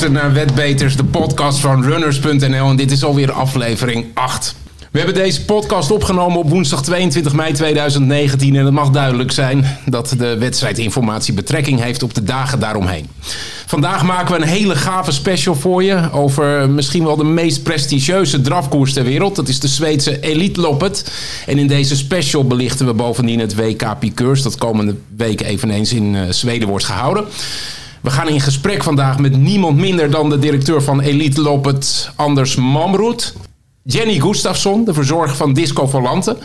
Luistert naar Wetbeters, de podcast van runners.nl en dit is alweer aflevering 8. We hebben deze podcast opgenomen op woensdag 22 mei 2019 en het mag duidelijk zijn dat de wedstrijdinformatie betrekking heeft op de dagen daaromheen. Vandaag maken we een hele gave special voor je over misschien wel de meest prestigieuze drafkoers ter wereld. Dat is de Zweedse Elite Loppet. En in deze special belichten we bovendien het WK Piqueurs dat komende week eveneens in uh, Zweden wordt gehouden. We gaan in gesprek vandaag met niemand minder dan de directeur van Elite Loppet, Anders Mamroet. Jenny Gustafsson, de verzorger van Disco Volante.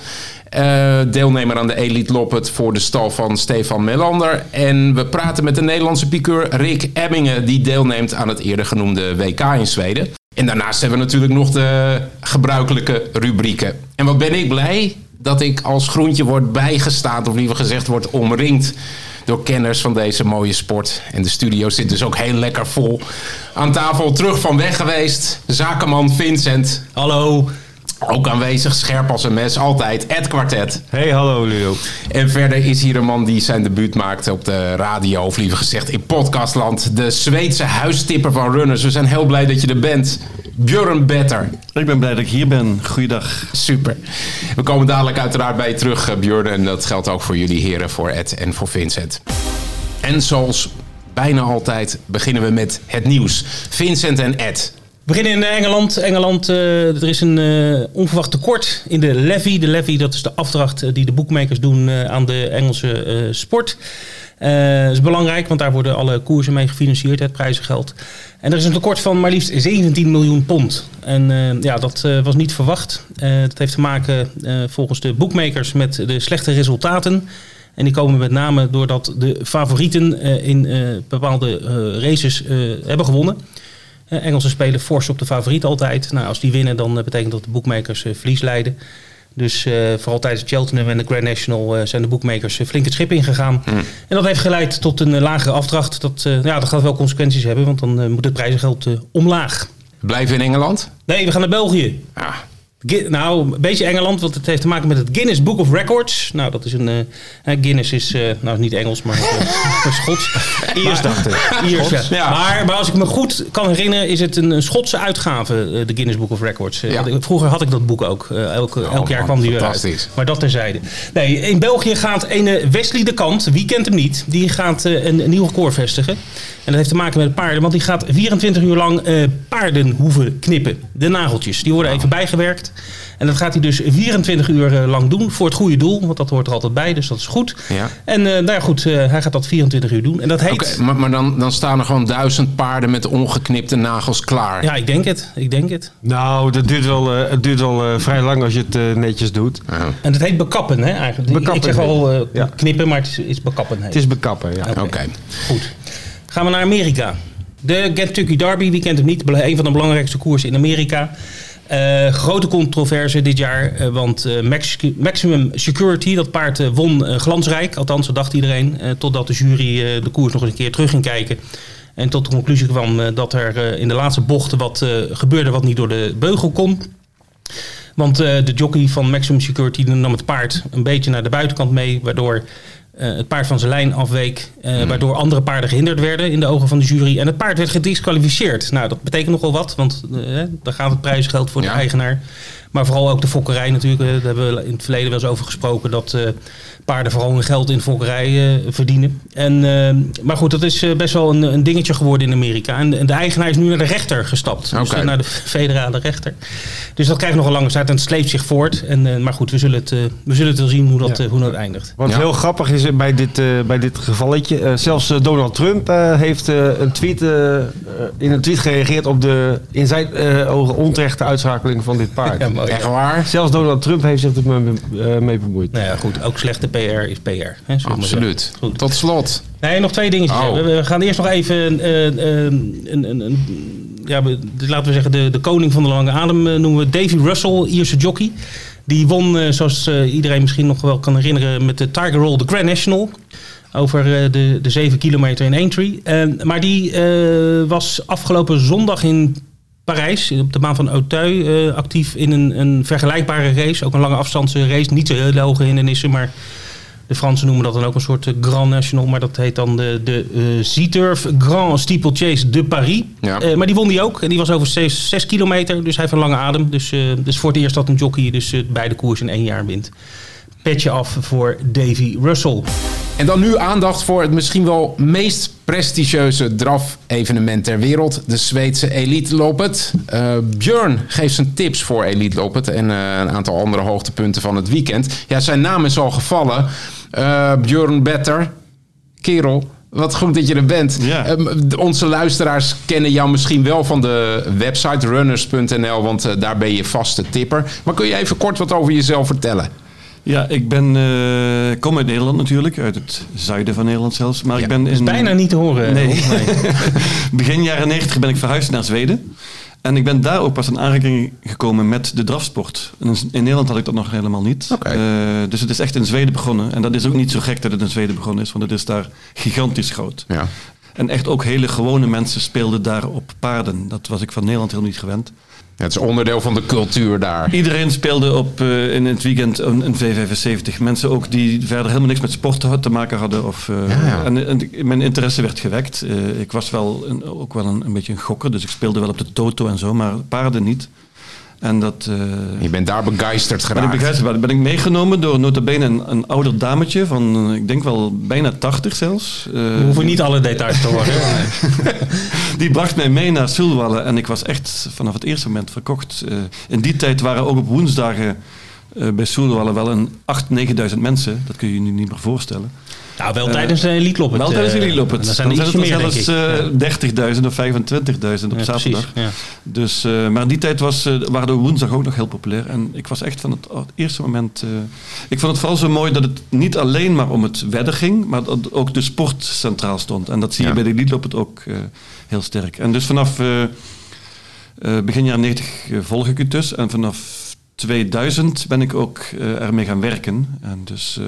Uh, deelnemer aan de Elite Loppet voor de stal van Stefan Melander. En we praten met de Nederlandse piqueur Rick Ebbingen, die deelneemt aan het eerder genoemde WK in Zweden. En daarnaast hebben we natuurlijk nog de gebruikelijke rubrieken. En wat ben ik blij dat ik als groentje word bijgestaan, of liever gezegd wordt omringd door kenners van deze mooie sport. En de studio zit dus ook heel lekker vol. Aan tafel terug van weg geweest. Zakenman Vincent. Hallo. Ook aanwezig, scherp als een mes, altijd. Ed Quartet. Hey, hallo Leo. En verder is hier een man die zijn debuut maakte op de radio, of liever gezegd in podcastland. De Zweedse huistipper van runners. We zijn heel blij dat je er bent. Björn Better. Ik ben blij dat ik hier ben. Goeiedag. Super. We komen dadelijk uiteraard bij je terug, eh, Björn. En dat geldt ook voor jullie heren, voor Ed en voor Vincent. En zoals bijna altijd beginnen we met het nieuws. Vincent en Ed. We beginnen in Engeland. Engeland, uh, er is een uh, onverwacht tekort in de levy. De levy, dat is de afdracht die de boekmakers doen uh, aan de Engelse sport. Dat is belangrijk, want daar worden alle koersen mee gefinancierd, het prijzengeld. En er is een tekort van maar liefst 17 miljoen pond. En ja, dat was niet verwacht. dat heeft te maken volgens de boekmakers met de slechte resultaten. En die komen met name doordat de favorieten in bepaalde races hebben gewonnen. Engelsen spelen fors op de favoriet altijd. Nou, als die winnen, dan betekent dat de boekmakers verlies leiden. Dus vooral tijdens Cheltenham en de Grand National zijn de boekmakers flink het schip ingegaan. Mm. En dat heeft geleid tot een lagere afdracht. Dat, ja, dat gaat wel consequenties hebben, want dan moet het prijzengeld omlaag. Blijven in Engeland? Nee, we gaan naar België. Ja. Nou, een beetje Engeland, want het heeft te maken met het Guinness Book of Records. Nou, dat is een. Uh, Guinness is, uh, nou niet Engels, maar uh, Schots. Iers dacht ik. Iers, ja. ja. Maar, maar, als ik me goed kan herinneren, is het een, een Schotse uitgave, de Guinness Book of Records. Ja. Vroeger had ik dat boek ook. elk, oh, elk jaar kwam die weer uit. Maar dat terzijde. Nee, in België gaat een Wesley de Kant, wie kent hem niet, die gaat een, een nieuw record vestigen. En dat heeft te maken met paarden, want die gaat 24 uur lang paarden hoeven knippen. De nageltjes, die worden even bijgewerkt. En dat gaat hij dus 24 uur eh, lang doen voor het goede doel. Want dat hoort er altijd bij, dus dat is goed. Ja. En uh, nou ja, goed, uh, hij gaat dat 24 uur doen. En dat heet... Okay, maar, maar dan, dan staan er gewoon duizend paarden met ongeknipte nagels klaar. Ja, ik denk het. Ik denk het. Nou, dat duurt wel, uh, het duurt wel vrij lang als je het netjes doet. Ja. En dat heet bekappen, hè, eigenlijk. Bekappen, ik zeg al ja. knippen, maar het is, is bekappen. Heet. Het is bekappen, ja. Oké. Okay. Okay. Goed. Gaan we naar Amerika. De Kentucky Derby, wie kent hem niet? Een van de belangrijkste koersen in Amerika. Uh, grote controverse dit jaar, uh, want Max Maximum Security, dat paard won glansrijk. Althans, dat dacht iedereen. totdat de jury de koers nog eens een keer terug ging kijken. En tot de conclusie kwam dat er in de laatste bochten wat gebeurde wat niet door de beugel kon. Want de jockey van Maximum Security nam het paard een beetje naar de buitenkant mee, waardoor het paard van zijn lijn afweek, uh, mm. waardoor andere paarden gehinderd werden in de ogen van de jury. En het paard werd gedisqualificeerd. Nou, dat betekent nogal wat, want uh, daar gaat het prijsgeld voor ja. de eigenaar. Maar vooral ook de fokkerij natuurlijk. Daar hebben we in het verleden wel eens over gesproken dat paarden vooral hun geld in fokkerij verdienen. En, maar goed, dat is best wel een, een, dingetje geworden in Amerika. En, en, de eigenaar is nu naar de rechter gestapt. Okay. Dus naar de federale rechter. Dus dat krijgt nog een lange tijd en het sleept zich voort. En, maar goed, we zullen het, we zullen het wel zien hoe dat, ja. hoe dat eindigt. Wat ja. heel grappig is bij dit, uh, bij dit gevalletje. Uh, zelfs uh, Donald Trump heeft een tweet, in een tweet gereageerd op de in zijn ogen onterechte uitschakeling van dit paard. Ja, Echt waar? Zelfs Donald Trump heeft zich er mee, mee bemoeid. Nou ja, goed. Ook slechte PR is PR. Hè, Absoluut. Goed. Tot slot. Nee, nog twee dingetjes. Oh. We gaan eerst nog even een, een, een, een ja, laten we zeggen, de, de koning van de lange adem noemen we Davy Russell, Ierse jockey. Die won, uh, zoals uh, iedereen misschien nog wel kan herinneren, met de Tiger Roll de Grand National. Over uh, de, de 7 kilometer in Aintree. maar die was afgelopen zondag in Parijs, op de baan van Auteuil, actief in een, een vergelijkbare race. Ook een lange afstandsrace. Niet zo heel hoge hindernissen, maar De Fransen noemen dat dan ook een soort eh, Grand National, maar dat heet dan de, de eh Z-Turf Grand Steeplechase de Paris. Ja. Eh, maar die won die ook. En die was over 6 kilometer, dus hij heeft een lange adem. Dus, eh dus voor het eerst dat een jockey dus eh, beide koers in één jaar wint. Petje af voor Davy Russell. En dan nu aandacht voor het misschien wel meest prestigieuze draf-evenement ter wereld. De Zweedse Elite Loppet. Eh Björn geeft zijn tips voor Elite Loppet en eh, een aantal andere hoogtepunten van het weekend. Ja, zijn naam is al gevallen. Eh Björn Better. Kerel, wat goed dat je er bent. Ja. Eh, onze luisteraars kennen jou misschien wel van de website runners.nl, want daar ben je vaste tipper. Maar kun je even kort wat over jezelf vertellen? Ja, ik ben, eh, kom uit Nederland natuurlijk, uit het zuiden van Nederland zelfs. Maar Ja, ik ben Is bijna niet te horen. Nee. Begin jaren 90 ben ik verhuisd naar Zweden. En ik ben daar ook pas in aanraking gekomen met de drafsport. In in Nederland had ik dat nog helemaal niet. Oké. Eh, dus het is echt in Zweden begonnen. En dat is ook niet zo gek dat het in Zweden begonnen is, want het is daar gigantisch groot. Ja. En echt ook hele gewone mensen speelden daar op paarden. Dat was ik van Nederland heel niet gewend. Het is onderdeel van de cultuur daar. Iedereen speelde op, eh, in het weekend een, een V75. Mensen ook die verder helemaal niks met sport te- maken hadden. Of, eh, Ja, ja. En, en mijn interesse werd gewekt. Eh, ik was wel een, ook wel een, een beetje een gokker. Dus ik speelde wel op de toto en zo. Maar paarden niet. En dat... eh, Je bent daar begeisterd ben ik geraakt. begeisterd. Ben ik meegenomen door notabene een, een ouder dametje van, eh, ik denk wel bijna 80 zelfs. Eh, We hoeven niet alle details te horen. die bracht mij mee naar Sulwallen en ik was echt vanaf het eerste moment verkocht. Eh, in die tijd waren ook op woensdagen eh, bij Sulwallen wel een 8.000, 9.000 mensen. Dat kun je je nu niet meer voorstellen. Nou, wel Eh, tijdens de Elite Loppet. wel tijdens eh. Dan zijn er ietsje meer, zelfs eh, 30.000 of 25.000 op Ja, zaterdag. precies, ja. Dus, eh, maar in die tijd was, eh, waren de woensdag ook nog heel populair. En ik was echt van het, het eerste moment... eh, ik vond het vooral zo mooi dat het niet alleen maar om het wedden ging... maar dat ook de sport centraal stond. En dat zie je bij de Elite ook eh, heel sterk. En dus vanaf eh, eh, begin jaren 90 eh, volg ik het dus. En vanaf 2000 ben ik ook eh, ermee gaan werken. En dus...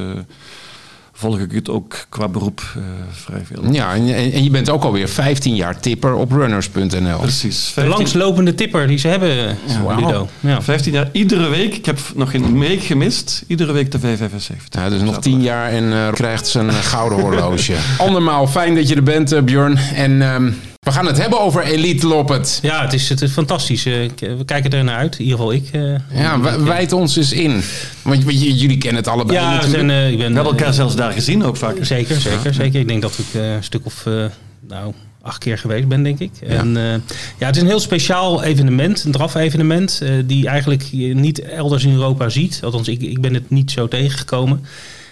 eh, volg ik het ook qua beroep eh, vrij veel. Ja, en, en je bent ook alweer 15 jaar tipper op runners.nl. Precies. De 15 langslopende tipper die ze hebben. Ludo. Ja. 15 jaar, iedere week. Ik heb nog geen week gemist. Iedere week de V75. Ja, dus nog 10 jaar en eh, krijgt ze een gouden horloge. Andermaal, fijn dat je er bent, eh, Björn. En ehm, we gaan het hebben over Elite Loppet. Ja, het is, het is fantastisch. Eh, We kijken er naar uit. In ieder geval ik. eh, Ja, wij- wijd ons eens in. Want jullie kennen het allebei Ja, we natuurlijk. zijn, eh, ik ben, We hebben elkaar eh, zelfs daar gezien ook vaak. Zeker, zeker, zeker. Ik denk dat ik eh, een stuk of, eh, nou, acht keer geweest ben, denk ik. En, eh, ja, het is een heel speciaal evenement, een draf-evenement, eh, die eigenlijk je niet elders in Europa ziet. Althans, ik, ik ben het niet zo tegengekomen.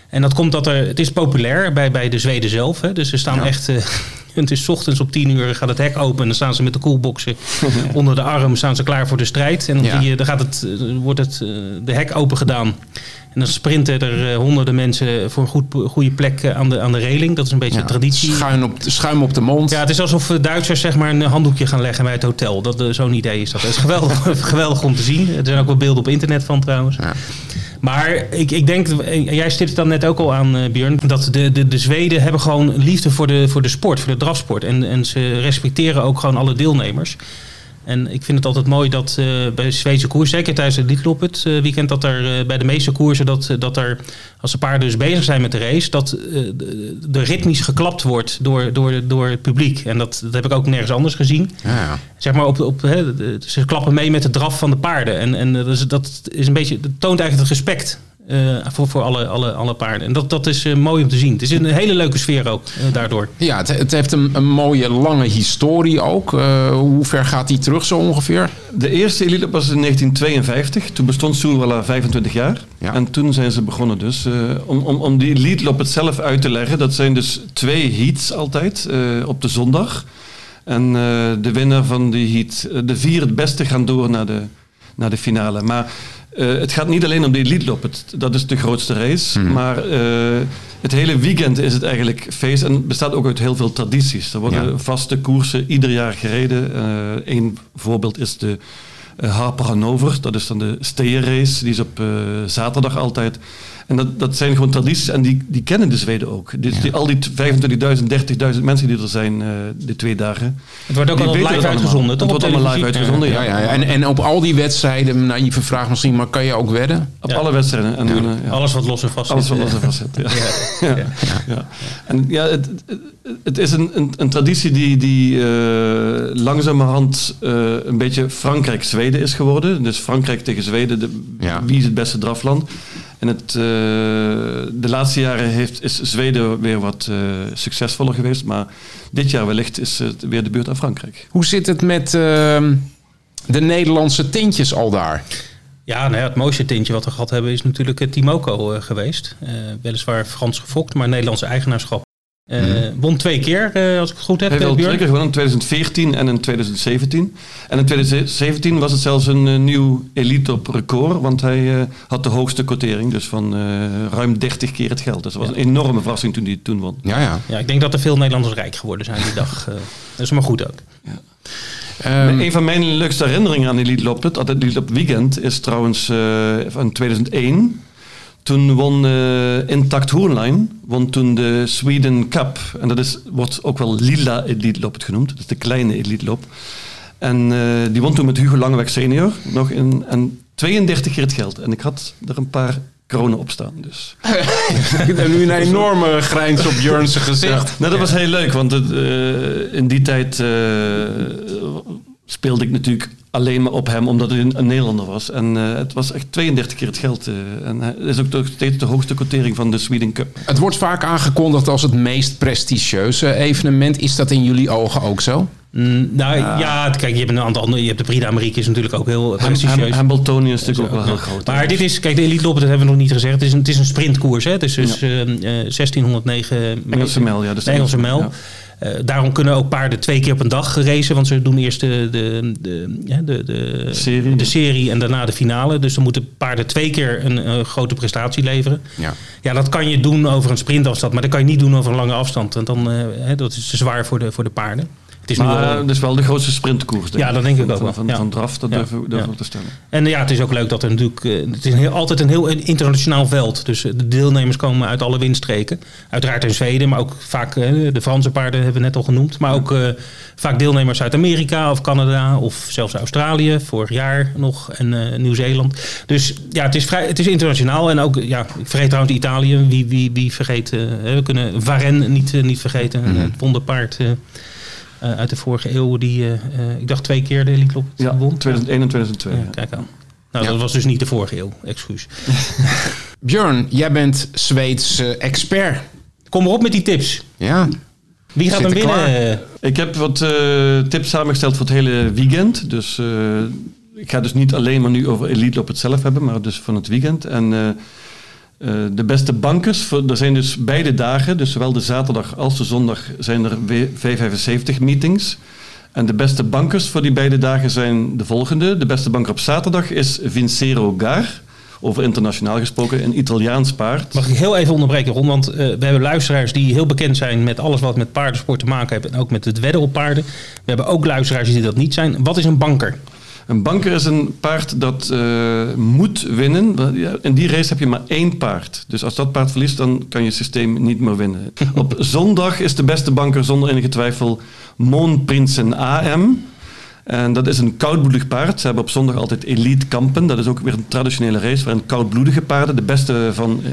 En dat komt dat er, het is populair bij, bij de Zweden zelf. Hè? Dus er staan echt, eh, het is ochtends op 10 uur gaat het hek open. En dan staan ze met de koelboxen onder de arm, staan ze klaar voor de strijd. En dan, Ja. zie je, dan gaat het, eh, wordt het, eh, de hek open gedaan. En dan sprinten er eh, honderden mensen voor een goed, goede plek eh, aan de, aan de reling. Dat is een beetje Ja, de traditie. Schuim op, schuim op de mond. Ja, het is alsof eh, Duitsers zeg maar een handdoekje gaan leggen bij het hotel. Dat, Zo'n idee is dat. Is geweldig, geweldig om te zien. Er zijn ook wel beelden op internet van trouwens. Ja. Maar ik, ik denk, en jij stipt het dan net ook al aan, eh, Björn, dat de, de, de Zweden hebben gewoon liefde voor de, voor de sport, voor de drafsport. En, en ze respecteren ook gewoon alle deelnemers. En ik vind het altijd mooi dat eh, bij de Zweedse koers, zeker tijdens het Lidloppet uh, weekend, dat er eh, bij de meeste koersen, dat, dat er, als de paarden dus bezig zijn met de race, dat eh, de, de ritmisch geklapt wordt door, door, door het publiek. En dat, dat heb ik ook nergens anders gezien. Ja. Zeg maar op, op, hè, ze klappen mee met de draf van de paarden. En, en dat, is, dat is een beetje, dat toont eigenlijk het respect eh, voor, voor alle, alle, alle paarden. En dat, dat is eh, mooi om te zien. Het is een hele leuke sfeer ook eh, daardoor. Ja, het, het heeft een, een mooie lange historie ook. Eh, hoe ver gaat die terug zo ongeveer? De eerste Elite was in 1952. Toen bestond Soerwalla 25 jaar. Ja. En toen zijn ze begonnen dus. eh, om, om, om die Elite Lop het zelf uit te leggen. Dat zijn dus twee heats altijd eh, op de zondag. En eh, de winnaar van die heat, de vier het beste gaan door naar de, naar de finale. Maar eh, het gaat niet alleen om de Elite. Het, dat is de grootste race. Maar eh, het hele weekend is het eigenlijk feest. En bestaat ook uit heel veel tradities. Er worden Ja. vaste koersen ieder jaar gereden. Eén voorbeeld is de eh, Harper Hanover. Dat is dan de steerrace. Die is op eh, zaterdag altijd. En dat, dat zijn gewoon tradities en die, die kennen de Zweden ook. Dus die, al die 25.000, 30.000 mensen die er zijn uh, de twee dagen. Het wordt ook al live het uitgezonden, Het wordt allemaal live uitgezonden, ja. Ja, ja, ja. En, en op al die wedstrijden, naïeve vraag misschien, maar kan je ook wedden? Op Ja. alle wedstrijden. En, eh, ja. Alles wat los en vast Alles wat er vast zit. Ja. Ja. Ja. En ja, het, het, is een, een, een traditie die, die eh, langzamerhand eh, een beetje Frankrijk-Zweden is geworden. Dus Frankrijk tegen Zweden, de, Ja. wie is het beste drafland? En het, eh, de laatste jaren heeft, is Zweden weer wat eh, succesvoller geweest. Maar dit jaar wellicht is het weer de beurt aan Frankrijk. Hoe zit het met ehm, de Nederlandse tintjes al daar? Ja, nou ja, het mooiste tintje wat we gehad hebben is natuurlijk eh, Timoco geweest. Eh, weliswaar Frans gefokt, maar Nederlandse eigenaarschap. Eh, Won twee keer, eh, als ik het goed heb, Hij Björn. twee keer gewonnen in 2014 en in 2017. En in 2017 was het zelfs een eh, nieuw elite op record, want hij eh, had de hoogste quotering, dus van eh, ruim 30 keer het geld. Dus dat was een enorme verrassing toen hij het toen won. Ja, ja. Ja, ik denk dat er veel Nederlanders rijk geworden zijn die dag. eh. dat is maar goed ook. Ehm, een van mijn leukste herinneringen aan Elite dat het Elite Lop Weekend, is trouwens eh, van 2001. Toen won eh, Intact Hoornline, won toen de Sweden Cup. En dat is, wordt ook wel Lila Elite Loppet genoemd. Dat is de kleine Elite Lop. En eh, die won toen met Hugo Langeweg senior nog in, en 32 keer het geld. En ik had er een paar kronen op staan. Dus. en nu een enorme grijns op Björn's gezicht. Nou, dat was heel leuk, want het, eh, in die tijd speelde ik natuurlijk alleen maar op hem, omdat hij een, een Nederlander was. En eh, het was echt 32 keer het geld. eh, en hij is ook nog steeds de hoogste quotering van de Sweden Cup. Het wordt vaak aangekondigd als het meest prestigieuze evenement. Is dat in jullie ogen ook zo? Mm, nou ja, kijk, je hebt een aantal andere. Je hebt de Prix d'Amérique is natuurlijk ook heel prestigieus. Ham, Hambletonian is natuurlijk ook wel heel groot. Maar dit is, kijk, de Elite dat hebben we nog niet gezegd. Het is een, het is een sprintkoers. Hè? Het is dus eh, eh, 1609 Engelse mijl, ja. dus Engelse mijl. ja. Eh, daarom kunnen ook paarden twee keer op een dag racen. Want ze doen eerst de, de, de, ja, de, de, Serie. de serie en daarna de finale. Dus dan moeten paarden twee keer een eh, grote prestatie leveren. Ja. Ja, dat kan je doen over een sprintafstand. Maar dat kan je niet doen over een lange afstand. Want dan, eh, hè, dat is te zwaar voor de, voor de paarden. Het is nu Maar al, het is wel de grootste sprintkoers. Ja, dat denk ik van, ook wel. Van, Ja. van draf, dat Ja. Ja. we te stellen. En ja, het is ook leuk dat er natuurlijk... eh, Het is een heel, altijd een heel internationaal veld. Dus eh, de deelnemers komen uit alle windstreken. Uiteraard in Zweden, maar ook vaak... eh, de Franse paarden hebben we net al genoemd. Maar ook eh, vaak deelnemers uit Amerika of Canada... of zelfs Australië, vorig jaar nog. En eh, Nieuw-Zeeland. Dus ja, het is, vrij, het is internationaal. En ook, ja, ik vergeet trouwens Italië. Wie, wie, wie vergeet... eh, we kunnen Varenne niet, eh, niet vergeten. Het wonderpaard... eh, uit de vorige eeuw, die eh, eh, ik dacht twee keer de Elite Loppet Ja, won. 2001 en 2002. Ja, ja. kijk aan. Nou, Ja. dat was dus niet de vorige eeuw, excuus. Björn, jij bent Zweeds eh, expert. Kom maar op met die tips. Ja. Wie gaat hem er winnen? Ik heb wat eh, tips samengesteld voor het hele weekend. Dus eh, ik ga dus niet alleen maar nu over Elite op het zelf hebben, maar dus van het weekend. En de beste bankers, er zijn dus beide dagen, dus zowel de zaterdag als de zondag, zijn er W- V75 meetings. En de beste bankers voor die beide dagen zijn de volgende. De beste banker op zaterdag is Vincero Gar. Over internationaal gesproken, een Italiaans paard. Mag ik heel even onderbreken, Ron? Want eh, we hebben luisteraars die heel bekend zijn met alles wat met paardensport te maken heeft. En ook met het wedden op paarden. We hebben ook luisteraars die dat niet zijn. Wat is een banker? Een banker is een paard dat eh, moet winnen. In die race heb je maar één paard. Dus als dat paard verliest, dan kan je systeem niet meer winnen. Op zondag is de beste banker zonder enige twijfel Moonprinsen AM. En dat is een koudbloedig paard. Ze hebben op zondag altijd elite kampen. Dat is ook weer een traditionele race waarin koudbloedige paarden, de beste van, eh,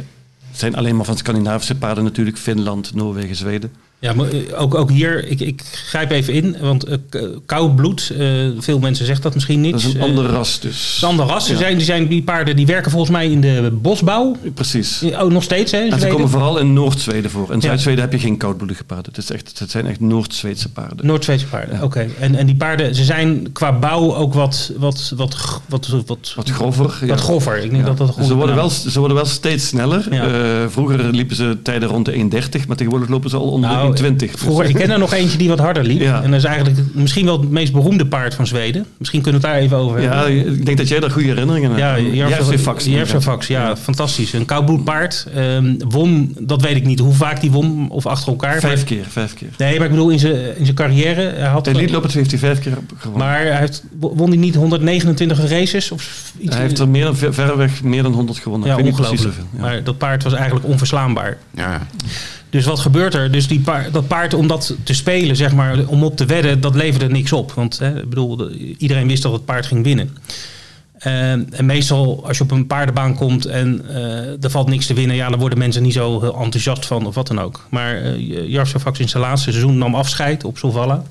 zijn alleen maar van Scandinavische paarden natuurlijk, Finland, Noorwegen, Zweden. Ja, maar eh, ook, ook hier, ik, ik grijp even in. Want k- koud bloed, eh, veel mensen zeggen dat misschien niet. Dat is een ander ras dus. een ander ras. Ja. Die, zijn, die, zijn, die paarden die werken volgens mij in de bosbouw. Precies. Oh, nog steeds, hè? En ze komen vooral in Noord-Zweden voor. In Ja. Zuid-Zweden heb je geen koudbloedige paarden. Het, is echt, het zijn echt Noord-Zweedse paarden. Noord-Zweedse paarden, Ja. oké. En, en die paarden, ze zijn qua bouw ook wat, wat, wat, wat, wat, wat, Wat grover. ja. groffer. Ik denk dat dat een goede ze, worden wel, ze worden wel steeds sneller. Vroeger liepen ze tijden rond de 1,30, maar tegenwoordig lopen ze al onder Nou, de 1,20. Vroeger, ik ken er nog eentje die wat harder liep. Ja. En dat is eigenlijk misschien wel het meest beroemde paard van Zweden. Misschien kunnen we het daar even over Ja, hebben. ik denk dat jij daar goede herinneringen aan Ja, hebt. Järvsöfax. Järvsöfax, ja, fantastisch. Een koudbloedpaard. Ehm, won, dat weet ik niet hoe vaak die won, of achter elkaar. Vijf maar, keer, vijf keer. nee, maar ik bedoel in zijn, in zijn carrière. Hij had, De Elite Loppet heeft hij vijf keer gewonnen. maar hij heeft, won hij niet 129 races? Of iets hij heeft er meer dan, ver- verreweg meer dan 100 gewonnen. ja, ik weet niet precies ongelooflijk. Ja. Maar dat paard was eigenlijk onverslaanbaar. Ja. Dus wat gebeurt er? Dus die paard, dat paard om dat te spelen, zeg maar, om op te wedden, dat leverde niks op. Want hè, ik bedoel, de- iedereen wist dat het paard ging winnen. En, en meestal als je op een paardenbaan komt en eh, er valt niks te winnen, ja, dan worden mensen niet zo heel enthousiast van of wat dan ook. Maar uh, in zijn laatste seizoen nam afscheid op Solvalla.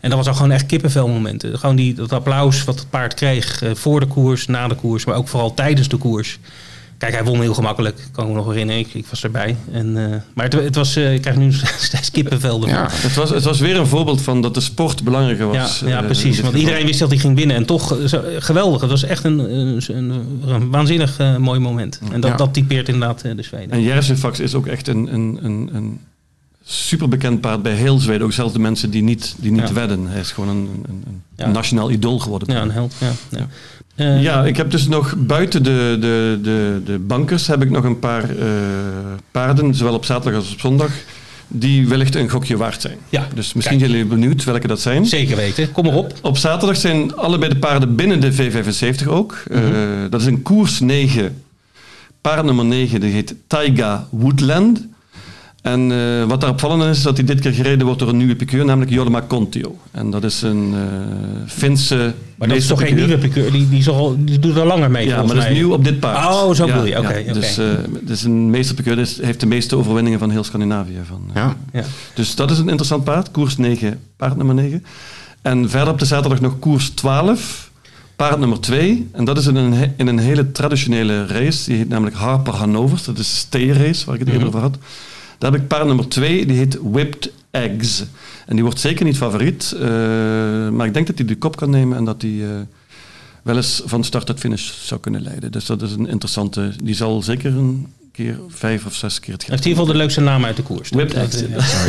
En dat was al gewoon echt kippenvelmomenten. Gewoon die, dat applaus wat het paard kreeg eh, voor de koers, na de koers, maar ook vooral tijdens de koers. Kijk, hij won heel gemakkelijk, kan ik me nog herinneren. Ik, ik was erbij. En, uh, maar het, het, was, uh, ik krijg nu steeds kippenvel. Ja. Het, was, het was weer een voorbeeld van dat de sport belangrijker was. Ja, ja precies. Uh, want iedereen wist dat hij ging winnen. En toch, zo, geweldig. Het was echt een, een, een, een waanzinnig uh, mooi moment. En dat, Ja. dat typeert inderdaad de Zweden. En Jersefax is ook echt een, een, een, een super bekend paard bij heel Zweden. Ook zelfs de mensen die niet, die niet Ja. wedden. Hij is gewoon een, een, een Ja. nationaal idool geworden. Ja, een held. Ja, Ja. Eh, Ja, ik heb dus nog buiten de, de, de, de bankers heb ik nog een paar eh, paarden, zowel op zaterdag als op zondag, die wellicht een gokje waard zijn. Ja, Dus misschien kijk. zijn jullie benieuwd welke dat zijn. Zeker weten. Kom maar op. Op zaterdag zijn allebei de paarden binnen de V75 ook. Eh, Mhm. dat is een koers 9. Paard nummer 9, die heet Taiga Woodland. En eh, wat daar opvallend is, is dat hij dit keer gereden wordt door een nieuwe piqueur, namelijk Jorma Contio. En dat is een eh Finse Maar dat is toch geen nieuwe piqueur? Die, die, is al, die doet er langer mee Ja, maar dat is nieuw op dit paard. Oh, zo ja, bedoel je. Oké, ja. oké. Dus eh, het is een meesterpiqueur, dus heeft de meeste overwinningen van heel Scandinavië. Van. Ja. Ja. Dus dat is een interessant paard. Koers 9, paard nummer 9. En verder op de zaterdag nog koers 12, paard nummer 2. En dat is in een, in een hele traditionele race. Die heet namelijk Harper Hanovers. Dat is een steerrace waar ik het eerder over had. Daar heb ik paard nummer 2, die heet Whipped Eggs. En die wordt zeker niet favoriet. eh, maar ik denk dat hij de kop kan nemen en dat hij... eh, wel eens van start tot finish zou kunnen leiden. Dus dat is een interessante... Die zal zeker een keer vijf of zes keer het Hij heeft in ieder geval de leukste naam uit de koers. Whipped Dat, Eggs.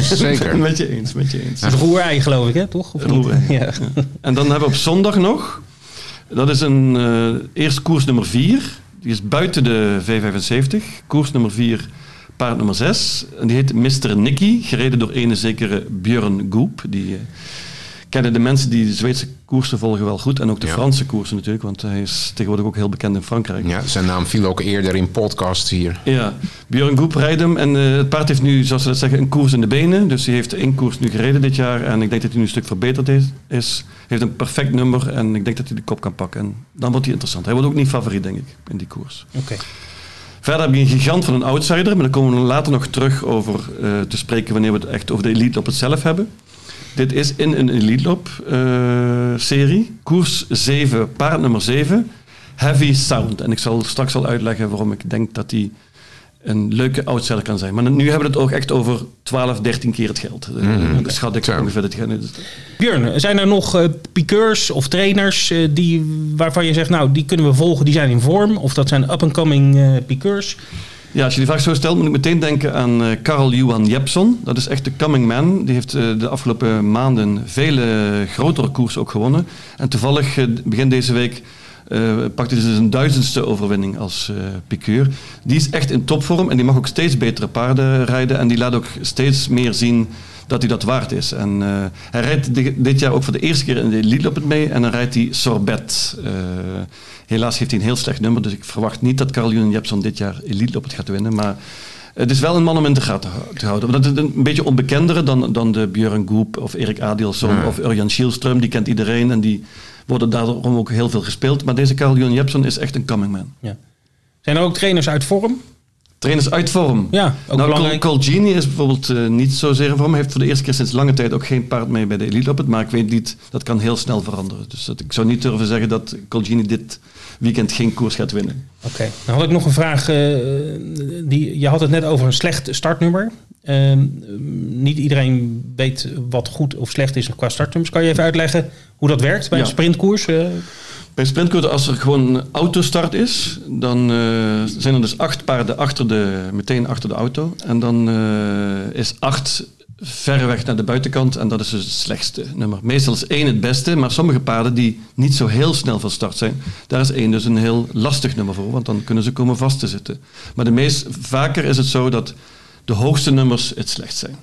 Ja, Zeker. met je eens, met je eens. Het roerei geloof ik, hè? Toch? Of? Roerei. Ja. En dan hebben we op zondag nog, dat is een eh eerst koers nummer 4. Die is buiten de V75. Koers nummer 4, paard nummer 6. En die heet Mr. Nicky, gereden door ene zekere Björn Goep. Die eh, kennen de mensen die de Zweedse koersen volgen wel goed. En ook de Ja. Franse koersen natuurlijk, want hij is tegenwoordig ook heel bekend in Frankrijk. Ja, zijn naam viel ook eerder in podcasts hier. Ja, Björn Goep rijdt hem en eh, het paard heeft nu, zoals ze dat zeggen, een koers in de benen. Dus hij heeft één koers nu gereden dit jaar en ik denk dat hij nu een stuk verbeterd is. is. heeft een perfect nummer en ik denk dat hij de kop kan pakken. En dan wordt hij interessant. Hij wordt ook niet favoriet, denk ik, in die koers. Oké. Verder heb je een gigant van een outsider, maar daar komen we later nog terug over eh, te spreken wanneer we het echt over de elite op het zelf hebben. Dit is in een elite loop eh, serie. Koers 7, paard nummer 7. Heavy Sound. En ik zal straks al uitleggen waarom ik denk dat die een leuke outsider kan zijn. Maar nu hebben we het ook echt over 12, 13 keer het geld. Eh, Mhm. Dat schat ik Zo. ongeveer. Dat Björn, zijn er nog eh, piqueurs of trainers eh, die, waarvan je zegt, nou, die kunnen we volgen, die zijn in vorm? Of dat zijn up-and-coming eh piqueurs? Ja, als je die vraag zo stelt, moet ik meteen denken aan eh Karl Johan Jepson. Dat is echt de coming man. Die heeft eh, de afgelopen maanden vele grotere koersen ook gewonnen. En toevallig begin deze week eh, pakte hij dus een duizendste overwinning als eh piqueur. Die is echt in topvorm en die mag ook steeds betere paarden rijden. En die laat ook steeds meer zien dat hij dat waard is. En eh, hij rijdt di- dit jaar ook voor de eerste keer in de Elite Loop het mee. En dan rijdt hij Sorbet. Helaas heeft hij een heel slecht nummer. Dus ik verwacht niet dat Carl Johan Jepson dit jaar Elite Loop het gaat winnen. Maar het is wel een man om in de gaten te houden. Want Dat is een beetje onbekendere dan, dan de Björn Goep of Erik Adielsson Ja. of Urjan Schielström. Die kent iedereen en die worden daarom ook heel veel gespeeld. Maar deze Carl Johan Jepson is echt een coming man. Ja. Zijn er ook trainers uit vorm? Trainers uit vorm. Ja, ook nou, belangrijk. Col, Colgini is bijvoorbeeld eh, niet zozeer in vorm. Hij heeft voor de eerste keer sinds lange tijd ook geen paard mee bij de Elite Loop. Maar ik weet niet, dat kan heel snel veranderen. Dus dat, ik zou niet durven zeggen dat Colgini dit weekend geen koers gaat winnen. Oké, dan had ik nog een vraag. eh, die, je had het net over een slecht startnummer. Ehm, niet iedereen weet wat goed of slecht is qua startnummers. Kan je even uitleggen hoe dat werkt bij Ja. een sprintkoers? Eh, Bij sprintkoers, als er gewoon een autostart is, dan eh, zijn er dus acht paarden achter de, meteen achter de auto. En dan eh, is acht verreweg naar de buitenkant en dat is dus het slechtste nummer. Meestal is één het beste, maar sommige paarden die niet zo heel snel van start zijn, daar is één dus een heel lastig nummer voor, want dan kunnen ze komen vast te zitten. Maar de meest vaker is het zo dat de hoogste nummers het slecht zijn.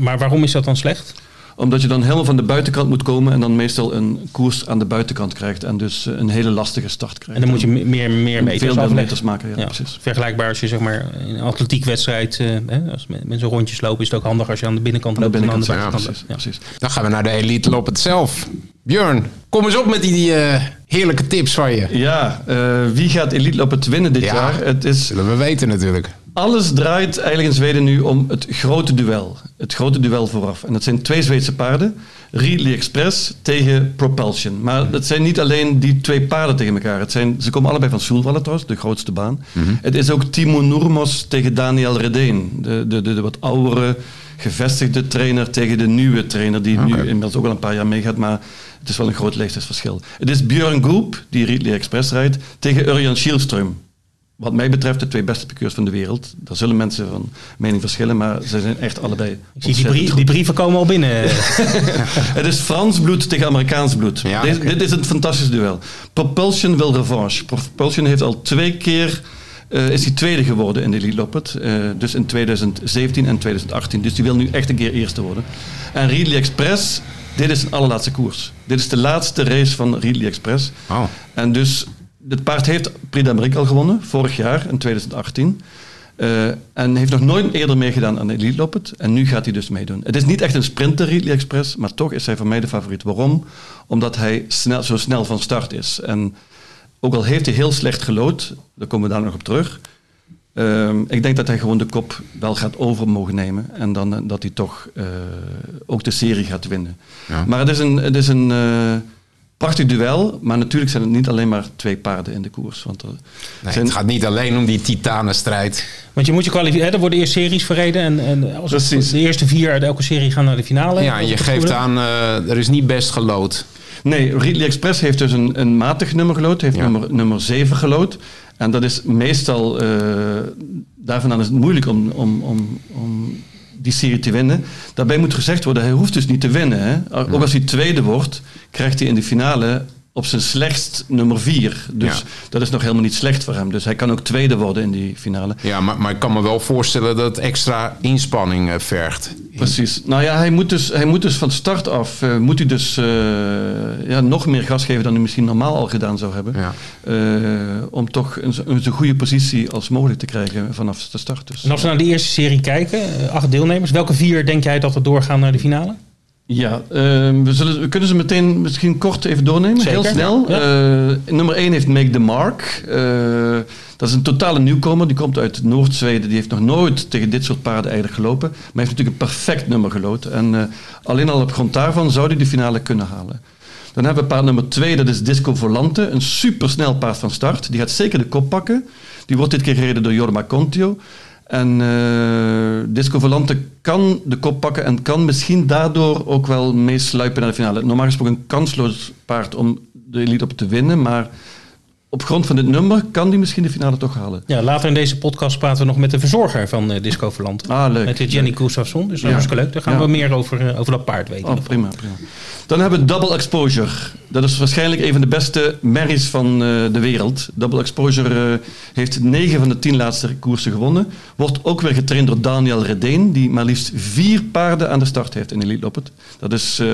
Maar waarom is dat dan slecht? Omdat je dan helemaal van de buitenkant moet komen en dan meestal een koers aan de buitenkant krijgt en dus eh, een hele lastige start krijgt. En dan moet je me- meer, meer En meters veel meer meters maken, ja, Ja, precies. Vergelijkbaar als je zeg maar in een atletiekwedstrijd, eh, hè, als men- mensen rondjes lopen, is het ook handig als je aan de binnenkant de loopt en binnenkant, aan de ja, buitenkant precies, loopt. Ja. precies. Dan gaan we naar de Elite Loppet zelf. Björn, kom eens op met die eh, heerlijke tips van je. Ja, eh, wie gaat Elite Lopen winnen dit Ja. jaar? Het is Zullen we weten natuurlijk. Alles draait eigenlijk in Zweden nu om het grote duel. Het grote duel vooraf. En dat zijn twee Zweedse paarden. Ridley Express tegen Propulsion. Maar het zijn niet alleen die twee paarden tegen elkaar. Het zijn, ze komen allebei van Soelwalla trouwens, de grootste baan. Het is ook Timo Nurmos tegen Daniel Redeen. De, de, de, de wat oudere, gevestigde trainer tegen de nieuwe trainer. Die nu inmiddels ook al een paar jaar meegaat. Maar het is wel een groot leeftijdsverschil. Het is Björn Goop, die Ridley Express rijdt, tegen Örjan Kihlström. Wat mij betreft de twee beste piqueurs van de wereld. Daar zullen mensen van mening verschillen, maar ze zijn echt allebei Ik zie die, brie- brieven komen al binnen. Het is Frans bloed tegen Amerikaans bloed. Ja, Deze- oké. Dit is een fantastisch duel. Propulsion wil revanche. Propulsion heeft al twee keer... eh, is hij tweede geworden in de Elite Loppet. Eh, dus in 2017 en 2018. Dus die wil nu echt een keer eerste worden. En Ridley Express, dit is zijn allerlaatste koers. Dit is de laatste race van Ridley Express. Oh. En dus, het paard heeft Prix d'Amérique al gewonnen, vorig jaar in 2018. Eh, en heeft nog nooit eerder meegedaan aan de Elite Loppet. En nu gaat hij dus meedoen. Het is niet echt een sprinter, Ridley Express, maar toch is hij voor mij de favoriet. Waarom? Omdat hij snel, zo snel van start is. En ook al heeft hij heel slecht gelood, daar komen we daar nog op terug. Ehm, ik denk dat hij gewoon de kop wel gaat over mogen nemen. En dan eh, dat hij toch eh, ook de serie gaat winnen. Ja. Maar het is een, het is een prachtig duel. Maar natuurlijk zijn het niet alleen maar twee paarden in de koers. Want er Nee, zijn, het gaat niet alleen om die titanenstrijd. Want je moet je kwalificeren. Er worden eerst series verreden. En, en als Precies. de eerste vier uit elke serie gaan naar de finale. Ja, en je geeft aan, eh, er is niet best gelood. Nee, Ridley Express heeft dus een, een matig nummer gelood. Heeft Ja. nummer, nummer 7 gelood. En dat is meestal... eh daarvan is het moeilijk om, om, om, om die serie te winnen. Daarbij moet gezegd worden, hij hoeft dus niet te winnen. Hè? Ook als hij tweede wordt, krijgt hij in de finale op zijn slechtst nummer 4. Dus Ja. dat is nog helemaal niet slecht voor hem. Dus hij kan ook tweede worden in die finale. Ja, maar, maar ik kan me wel voorstellen dat het extra inspanning eh, vergt. Precies. Nou ja, hij moet dus, hij moet dus van start af eh, moet hij dus, eh, ja, nog meer gas geven dan hij misschien normaal al gedaan zou hebben. Ja. Eh, om toch een, zo- een zo goede positie als mogelijk te krijgen vanaf de start. Dus. En als we naar de eerste serie kijken, acht deelnemers. Welke vier denk jij dat er doorgaan naar de finale? Ja, eh, we, zullen, we kunnen ze meteen misschien kort even doornemen. Zeker, Heel snel. ja. Eh, nummer 1 heeft Make the Mark. Eh, dat is een totale nieuwkomer. Die komt uit Noord-Zweden. Die heeft nog nooit tegen dit soort paarden eigenlijk gelopen. Maar heeft natuurlijk een perfect nummer geloten. En eh, alleen al op grond daarvan zou hij de finale kunnen halen. Dan hebben we paard nummer 2, dat is Disco Volante. Een supersnel paard van start. Die gaat zeker de kop pakken. Die wordt dit keer gereden door Jorma Contio. En eh, Disco Volante kan de kop pakken en kan misschien daardoor ook wel meesluipen naar de finale. Normaal gesproken een kansloos paard om de elite op te winnen, maar op grond van dit nummer kan die misschien de finale toch halen. Ja, later in deze podcast praten we nog met de verzorger van eh, Disco Verland. Ah, leuk. Met de Jenny Gustafsson. Dus dat Ja. is leuk. Daar gaan Ja. we meer over, eh, over dat paard weten. Oh, prima, prima. Dan hebben we Double Exposure. Dat is waarschijnlijk een van de beste merries van eh, de wereld. Double Exposure eh, heeft 9 van de 10 laatste koersen gewonnen. Wordt ook weer getraind door Daniel Redeen, die maar liefst vier paarden aan de start heeft in Elite Loppet. Dat is eh,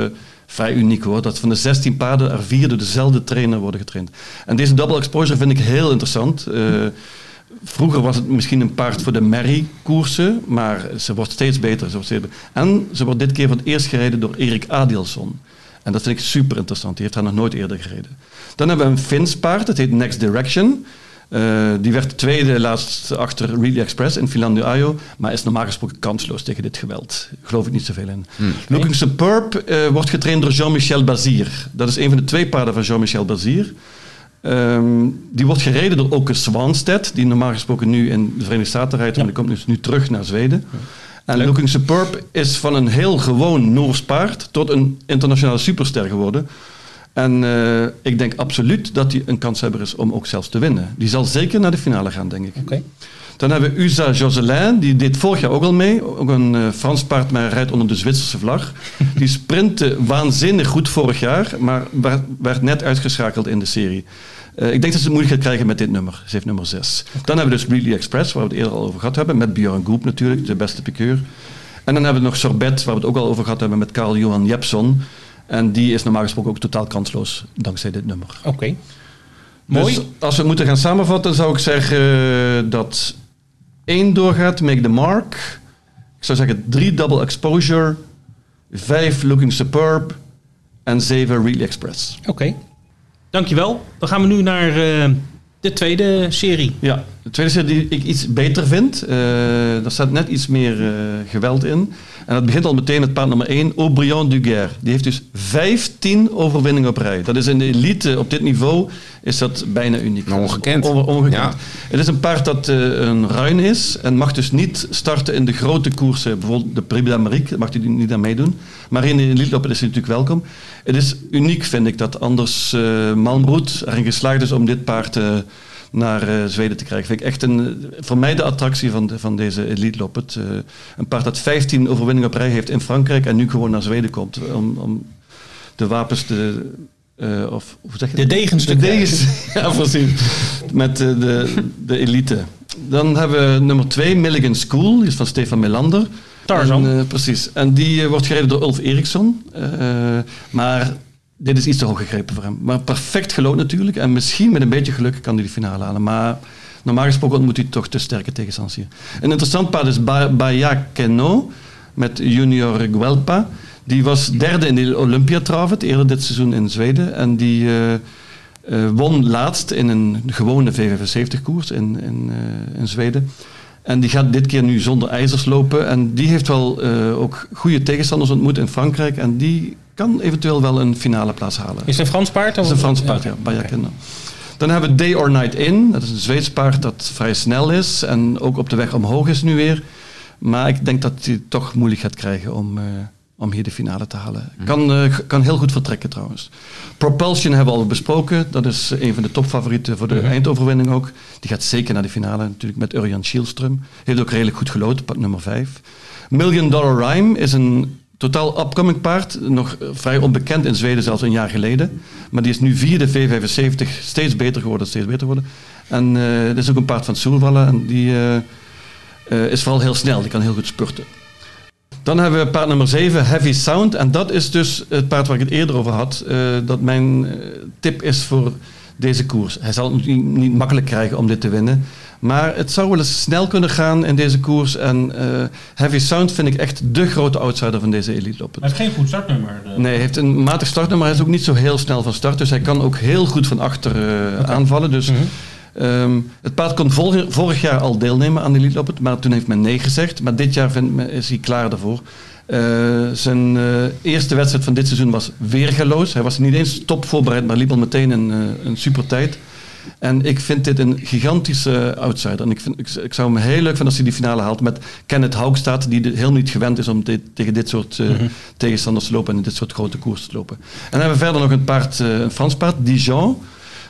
vrij uniek hoor, dat van de 16 paarden er vier door dezelfde trainer worden getraind. En deze Double Exposure vind ik heel interessant. Eh, Vroeger was het misschien een paard voor de merrie-koersen, maar ze wordt steeds beter. Ze wordt. En ze wordt dit keer voor het eerst gereden door Erik Adielson. En dat vind ik super interessant. Die heeft haar nog nooit eerder gereden. Dan hebben we een Fins paard, dat heet Next Direction. Eh, die werd tweede laatst achter Really Express in Finlandia maar is normaal gesproken kansloos tegen dit geweld. Geloof ik niet zoveel in. Looking Superb eh, wordt getraind door Jean-Michel Bazir. Dat is een van de twee paarden van Jean-Michel Bazir. Ehm, die wordt gereden door Oke Swanstedt, die normaal gesproken nu in de Verenigde Staten rijdt, maar die komt dus nu terug naar Zweden. En Looking Superb is van een heel gewoon Noors paard tot een internationale superster geworden. En eh, ik denk absoluut dat hij een kanshebber is om ook zelfs te winnen. Die zal zeker naar de finale gaan, denk ik. Oké. Dan hebben we USA Joselin, die deed vorig jaar ook al mee. Ook een eh, Frans paard, maar rijdt onder de Zwitserse vlag. Die sprintte waanzinnig goed vorig jaar, maar werd, werd net uitgeschakeld in de serie. Eh, ik denk dat ze het moeilijk gaat krijgen met dit nummer. Ze heeft nummer 6. Dan hebben we dus Really Express, waar we het eerder al over gehad hebben. Met Björn Goep natuurlijk, de beste pikeur. En dan hebben we nog Sorbet, waar we het ook al over gehad hebben met Carl Johan Jepson. En die is normaal gesproken ook totaal kansloos dankzij dit nummer. Oké. Mooi. Dus als we moeten gaan samenvatten, zou ik zeggen dat één doorgaat, Make the Mark. Ik zou zeggen drie Double Exposure, vijf Looking Superb en zeven Really Express. Oké. Dankjewel. Dan gaan we nu naar eh, de tweede serie. Ja, de tweede serie die ik iets beter vind. eh daar staat net iets meer eh, geweld in. En dat begint al meteen met paard nummer 1, Aubryon Duguerre. Die heeft dus 15 overwinningen op rij. Dat is in de elite op dit niveau is dat bijna uniek. Ongekend. On- ongekend. Ja. Het is een paard dat eh, een ruin is en mag dus niet starten in de grote koersen. Bijvoorbeeld de Prix d'Amérique, daar mag hij niet aan meedoen. Maar in de elite lopen is hij natuurlijk welkom. Het is uniek, vind ik, dat anders Malmroet erin geslaagd is om dit paard eh, naar Zweden te krijgen. Vind ik echt een, voor mij de attractie van, de, van deze elite loppet. Een paard dat 15 overwinningen op rij heeft in Frankrijk en nu gewoon naar Zweden komt om, om de wapens te... eh, of, hoe zeg je De degens De degens, ja precies. Met eh, de, de elite. Dan hebben we nummer 2, Milligan School. Die is van Stefan Melander. Tarzan. En, eh, precies. En die wordt gereden door Ulf Eriksson. Maar dit is iets te hoog gegrepen voor hem. Maar perfect gelood natuurlijk. En misschien met een beetje geluk kan hij de finale halen. Maar normaal gesproken ontmoet hij toch te sterke tegenstanders hier. Een interessant paard is Ba- Baya Keno met Junior Guelpa. Die was derde in de Olympiatravet eerder dit seizoen in Zweden. En die eh, eh, won laatst in een gewone V75-koers in, in, eh, in Zweden. En die gaat dit keer nu zonder ijzers lopen. En die heeft wel ook goede tegenstanders ontmoet in Frankrijk. En die kan eventueel wel een finale plaats halen. Is het een Frans paard? Dat is een Frans paard, ja. Baya Keno. Dan hebben we Day or Night In. Dat is een Zweeds paard dat vrij snel is. En ook op de weg omhoog is nu weer. Maar ik denk dat hij het toch moeilijk gaat krijgen om, om hier de finale te halen. Kan, eh, kan heel goed vertrekken trouwens. Propulsion hebben we al besproken. Dat is een van de topfavorieten voor de eindoverwinning ook. Die gaat zeker naar de finale. Natuurlijk met Urjan Schielström. Heeft ook redelijk goed gelood, pad nummer 5. Million Dollar Rhyme is een totaal upcoming paard. Nog eh, vrij onbekend in Zweden, zelfs een jaar geleden. Maar die is nu via de V75 steeds beter geworden, steeds beter geworden. En eh dat is ook een paard van Soelvallen. En die is vooral heel snel. Die kan heel goed spurten. Dan hebben we paard nummer 7, Heavy Sound. En dat is dus het paard waar ik het eerder over had. eh, dat mijn eh, tip is voor deze koers. Hij zal het niet, niet makkelijk krijgen om dit te winnen. Maar het zou wel eens snel kunnen gaan in deze koers. En eh, Heavy Sound vind ik echt de grote outsider van deze elite lopen. heeft geen goed startnummer. Nee, hij heeft een matig startnummer, hij is ook niet zo heel snel van start. Dus hij kan ook heel goed van achter aanvallen. Dus ehm, het paard kon vorig, vorig jaar al deelnemen aan de Elite Loppet, maar toen heeft men nee gezegd. Maar dit jaar men, is hij klaar daarvoor. Eh, zijn eh, eerste wedstrijd van dit seizoen was weergeloos. Hij was niet eens top voorbereid, maar liep al meteen een, eh, een super tijd. En ik vind dit een gigantische outsider. En ik, vind, ik, ik zou hem heel leuk vinden als hij die finale haalt met Kenneth Haugstad, die heel niet gewend is om tegen dit soort eh, tegenstanders te lopen en in dit soort grote koersen te lopen. En dan hebben we verder nog een paard, een Frans paard, Dijon.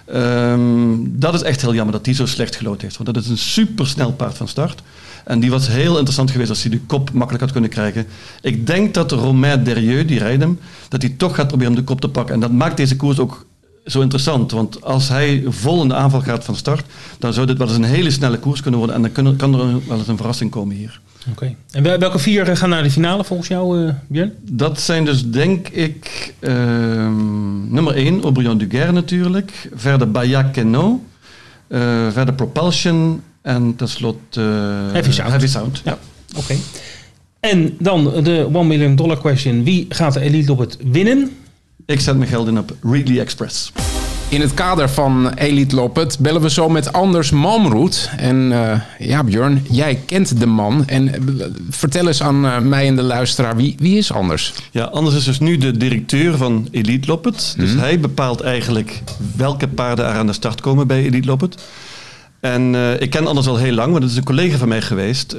Ehm, dat is echt heel jammer dat die zo slecht gelood heeft. Want dat is een supersnel paard van start. En die was heel interessant geweest als hij de kop makkelijk had kunnen krijgen. Ik denk dat Romain Derieux, die rijdt hem, dat hij toch gaat proberen om de kop te pakken. En dat maakt deze koers ook zo interessant. Want als hij vol in de aanval gaat van start, dan zou dit wel eens een hele snelle koers kunnen worden. En dan kan er wel eens een verrassing komen hier. Oké. En wel- welke vier eh, gaan naar de finale volgens jou, eh Björn? Dat zijn dus denk ik ehm, nummer 1, Aubryon Duguerre natuurlijk. Verder Baya Keno. eh, verder Propulsion. En tenslotte Heavy Sound. Heavy Sound. Ja. Oké. En dan de 1 million dollar question. Wie gaat de Elite op het winnen? Ik zet mijn geld in op Ridley Express. In het kader van Elite Loppet bellen we zo met Anders Malmroet. En eh, ja, Björn, jij kent de man. En eh, vertel eens aan eh, mij en de luisteraar, wie, wie is Anders? Ja, Anders is dus nu de directeur van Elite Loppet. Dus Mhm. hij bepaalt eigenlijk welke paarden er aan de start komen bij Elite Loppet. En eh, ik ken Anders al heel lang, want het is een collega van mij geweest.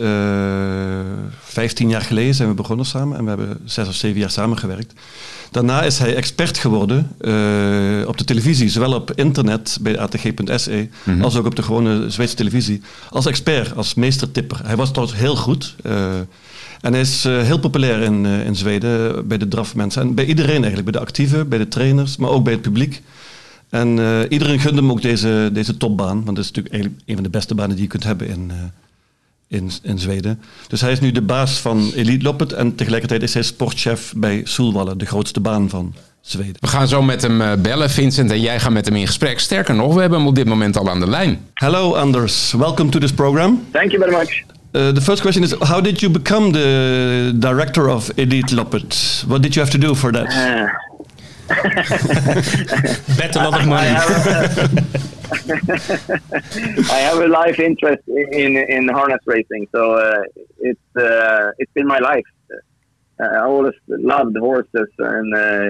Vijftien jaar geleden zijn we begonnen samen en we hebben zes of zeven jaar samengewerkt. Daarna is hij expert geworden eh, op de televisie, zowel op internet bij atg.se Mhm. als ook op de gewone Zweedse televisie. Als expert, als meestertipper. Hij was trouwens heel goed. eh, en hij is eh, heel populair in, eh, in Zweden bij de drafmensen. En bij iedereen eigenlijk, bij de actieven, bij de trainers, maar ook bij het publiek. En eh, iedereen gunde hem ook deze, deze topbaan. Want dat is natuurlijk eigenlijk een van de beste banen die je kunt hebben in, eh, in, in Zweden. Dus hij is nu de baas van Elite Loppet. En tegelijkertijd is hij sportchef bij Solvalla, de grootste baan van Zweden. We gaan zo met hem eh, bellen, Vincent, en jij gaat met hem in gesprek. Sterker nog, we hebben hem op dit moment al aan de lijn. Hello, Anders. Welcome to this program. Thank you very much. Uh, the first question is How did you become the director of Elite Loppet? What did you have to do for that? Bet a lot of I money. have, I have a life interest in in harness racing, so uh, it's uh, it's been my life. Uh, I always loved horses and uh,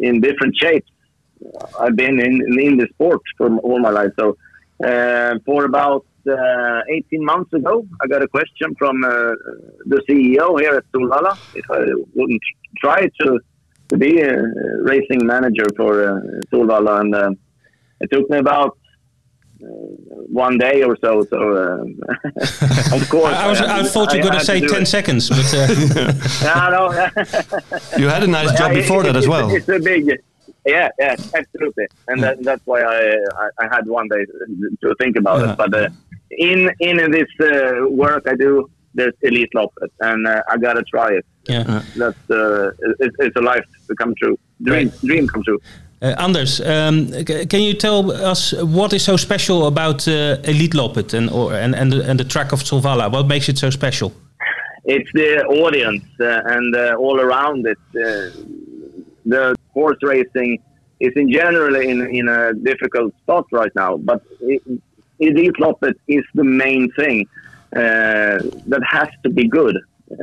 in different shapes. I've been in in the sport for all my life. So uh, for about uh, 18 months ago, I got a question from the CEO here at Solvalla if I wouldn't try to to be a racing manager for uh, Solvalla, and uh, it took me about uh, one day or so. So, uh, of course, I, I was, I had- thought you were going to say do 10 it. seconds, but uh, No, no. You had a nice job before it- that as well. It's a big, yeah, yeah, absolutely, and that, that's why I, I I had one day to think about Yeah. it. But uh, in in this uh, work I do, there's elite loppet, and uh, I gotta try it. yeah. That's uh, it, it's a life to come true, dream Right. dream come true. Uh, Anders, um, can you tell us what is so special about uh, Elite Loppet and, or, and, and, the, and the track of Solvalla? What makes it so special? it's the audience uh, and uh, all around it. Uh, the horse racing is in general in, in a difficult spot right now, but it, Elite Loppet is the main thing uh, that has to be good. Uh,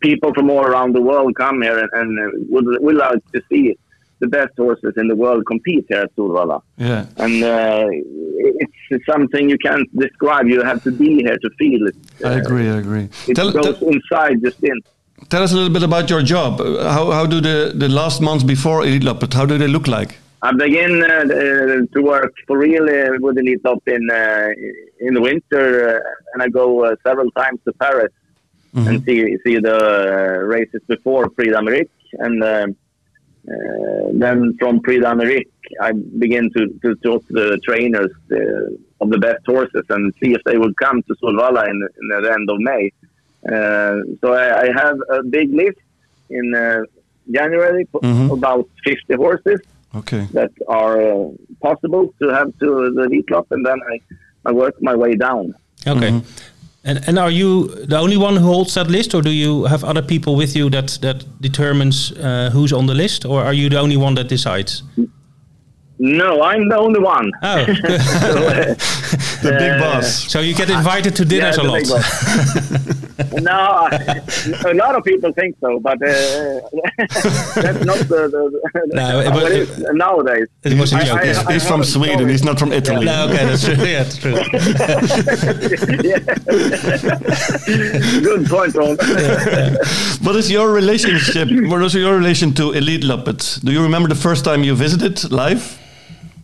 people from all around the world come here and, and uh, would, would like to see the best horses in the world compete here at Solvalla. Yeah. And uh, it's something you can't describe. You have to be here to feel it. I agree, I agree. It Tell, goes tell, inside the skin. tell us a little bit about your job. Uh, How, how do the, the last months before Elite Loppet, how do they look like? I begin uh, uh, to work for real with Elite Top in uh, in the winter, uh, and I go uh, several times to Paris and see see the uh, races before Prix d'Amérique, and then from Prix d'Amérique, I begin to, to talk to the trainers uh, of the best horses and see if they would come to Solvalla in, in the end of May. Uh, so I, I have a big list in uh, January for Mhm. about 50 horses Okay. that are uh, possible to have to the elite club, and then I, I work my way down. Okay. And, and are you the only one who holds that list, or do you have other people with you that, that determines uh, who's on the list, or are you the only one that decides? No, I'm the only one. Oh, The big boss. so you get invited to dinners Yeah, a lot. no, a lot of people think so, but uh, that's not the, the, the No, it how was- it is nowadays. It was a I- joke. I- yes. I He's from Sweden, stories. he's not from Italy. No, okay, that's true. Yeah, that's true. Good point, Ron. What is your relationship? What is your relation to Elite Loppet? Do you remember the first time you visited live?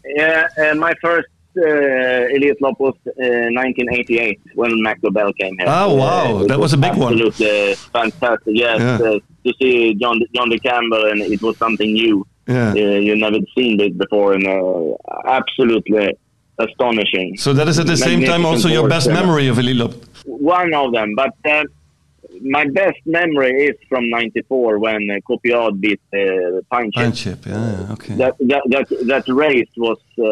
Yeah, uh, my first uh, elite lop was uh, 1988 when Mac Lobel came here. Oh, wow. it That was a big one. Absolutely fantastic. Yes, Yeah. uh, to see John John De Campbell and it was something new. Yeah. Uh, you never seen it before, and uh, absolutely astonishing. So that is at the same time also your best memory of Elite Loppet. One of them, but uh, my best memory is from '94 when uh, Copiad beat uh, Pine Chip. Pine chip, yeah, okay. That, that that that race was uh,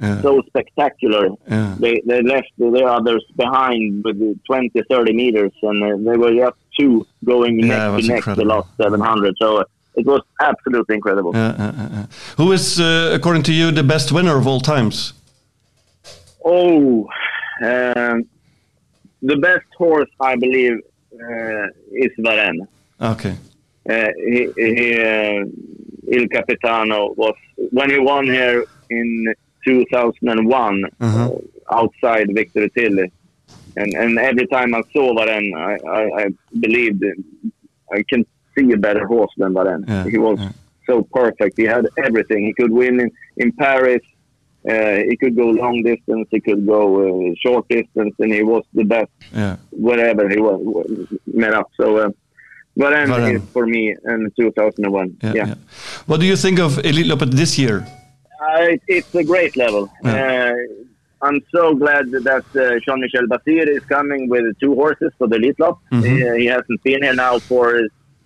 Yeah. so spectacular. Yeah. They they left the others behind with 20, 30 meters, and uh, they were just two going Yeah, neck to neck the last 700. So uh, it was absolutely incredible. Yeah, yeah, yeah, yeah. Who is, uh, according to you, the best winner of all times? Oh, um, the best horse I believe is Varenne. Okay. Uh, he, he, uh, Il Capitano was when he won here in 2001. Uh-huh. uh, outside Victor Tilly. And and every time I saw Varenne, I, I, I believed I can see a better horse than Varenne. Yeah, he was yeah. so perfect. He had everything. He could win in, in Paris. Uh, he could go long distance. He could go uh, short distance, and he was the best Yeah. wherever he was met up. So, uh, Varenne. is for me in 2001. Yeah, yeah. yeah. What do you think of Elite Loppet this year? Uh, it- it's a great level. Uh, I'm so glad that uh, Jean-Michel Basir is coming with two horses for the Elite Lop. Mhm. He, he hasn't been here now for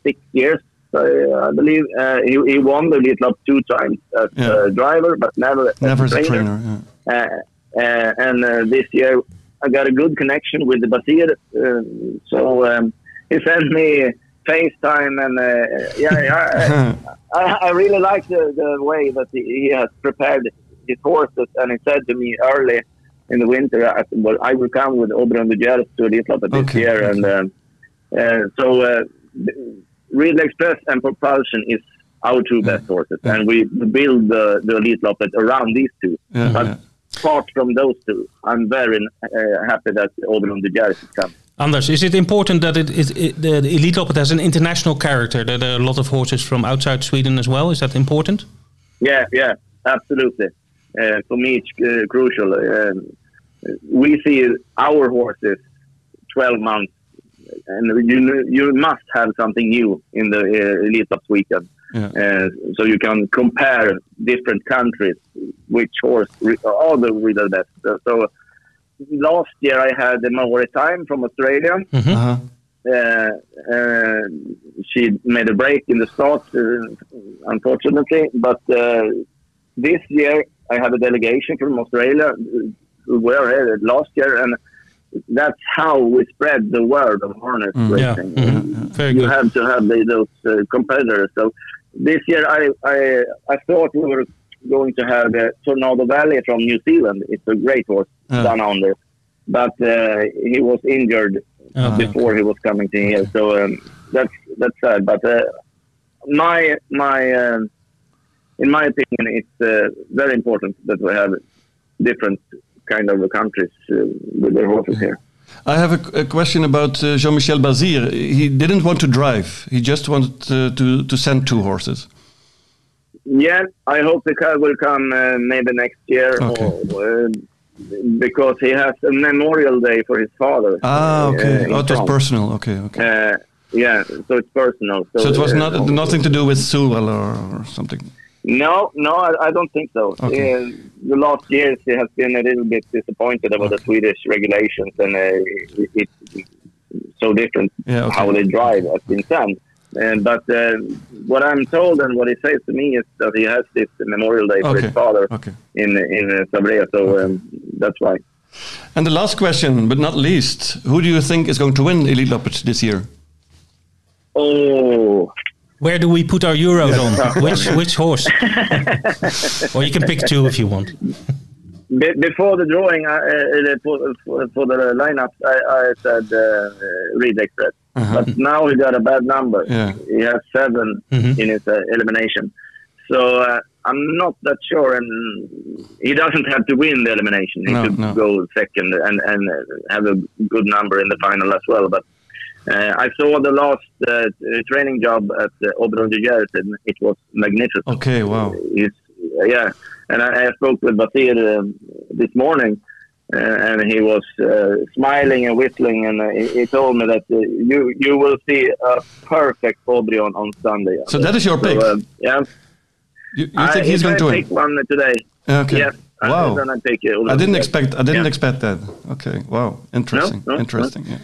six years, uh, I believe. Uh, he, he won the Elite Lop two times as Yeah. a driver, but never as Never a as a trainer. trainer. Yeah. Uh, uh, and uh, this year, I got a good connection with the Basir. Uh, so um, he sent me FaceTime, and uh, yeah, yeah, I, I, I really like the, the way that he, he has prepared his horses. And he said to me early in the winter, I, said, well, I will come with Oberon Geers to this Okay, year. And um, uh, so Real Express and Propulsion is our two best horses. And we build the, the Elitloppet around these two. Yeah, But yeah. apart from those two, I'm very uh, happy that Oberon de Geers is coming. Anders, is it important that it, it, it the, the Elite Loppet has an international character? That there are a lot of horses from outside Sweden as well. Is that important? Yeah, yeah, absolutely. Uh, for me, it's uh, crucial. Um, we see our horses 12 months, and you you must have something new in the uh, Elite Cup weekend. Yeah. Uh, so you can compare different countries, which horse re- are the really best. Uh, so last year I had the Maritime from Australia. Uh-huh. Uh, uh, she made a break in the start, uh, unfortunately. But uh, this year, I had a delegation from Australia uh, who were here last year, and that's how we spread the word of harness Mm. Yeah, racing. mhm, very You good. have to have the, those uh, competitors. So this year, I, I I thought we were going to have uh, Tornado Valley from New Zealand. It's a great horse Yeah. down under, but uh, he was injured Okay. before he was coming to here. So um, that's that's sad. But uh, my my um, in my opinion, it's uh, very important that we have different kind of countries uh, with their horses here. I have a, a question about uh, Jean-Michel Bazir. He didn't want to drive. He just wanted uh, to to send two horses. Yeah, I hope the car will come uh, maybe next year, Okay. or, uh, because he has a memorial day for his father. Ah, uh, okay. in oh, it was personal. Okay, okay. Uh, yeah, so it's personal. So, so it was uh, not nothing to do with Sewell or, or something. No, no, I, I don't think so. Okay. Uh, the last years, he has been a little bit disappointed about the Swedish regulations, and uh, it, it's so different Yeah, okay. how they drive has been done. And but uh, what I'm told and what he says to me is that he has this memorial day for Okay. his father Okay. in in uh, Sabrea, so um, that's why. And the last question, but not least, who do you think is going to win Elite Loppet this year? Oh, Where do we put our euros on? which which horse? or you can pick two if you want. Be- before the drawing, I, uh, for, for, for the lineups, I, I said uh, Reed Express. But now he got a bad number. Yeah. He has 7 Mhm. in his uh, elimination. So uh, I'm not that sure. And he doesn't have to win the elimination. He No, could no. go second and, and uh, have a good number in the final as well. But uh, I saw the last uh, training job at uh, Oberon and it was magnificent. Okay, wow. He's, yeah, and I, I spoke with Basir um, this morning, uh, and he was uh, smiling and whistling, and uh, he, he told me that uh, you you will see a perfect Aubrey on, Sunday. So that is your pick? uh, yeah, You, you think he's going to pick win? one today. Okay. Yes, Wow. I'm gonna take uh, I didn't expect. I didn't Yeah. expect that. Okay. Wow. Interesting. No, no, Interesting. Yeah.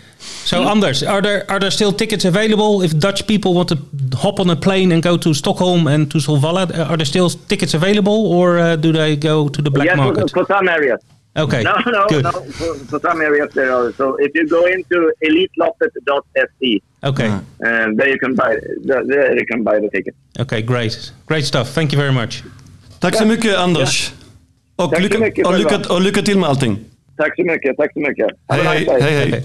So Anders, are there are there still tickets available if Dutch people want to hop on a plane and go to Stockholm and to Solvalla? Are there still tickets available, or uh, do they go to the black yes, for, market? for some areas. Okay, No, no, good. no. For, for some areas there are. So if you go into eliteloppet.se, Okay, and there you can buy there there you can buy the ticket. okay, great, great stuff. Thank you very much. Tack så mycket Anders. Och Tack så lycka, mycket och, lycka, och lycka till med allting. Tack så mycket, tack så mycket. Hej hej. hej, hej.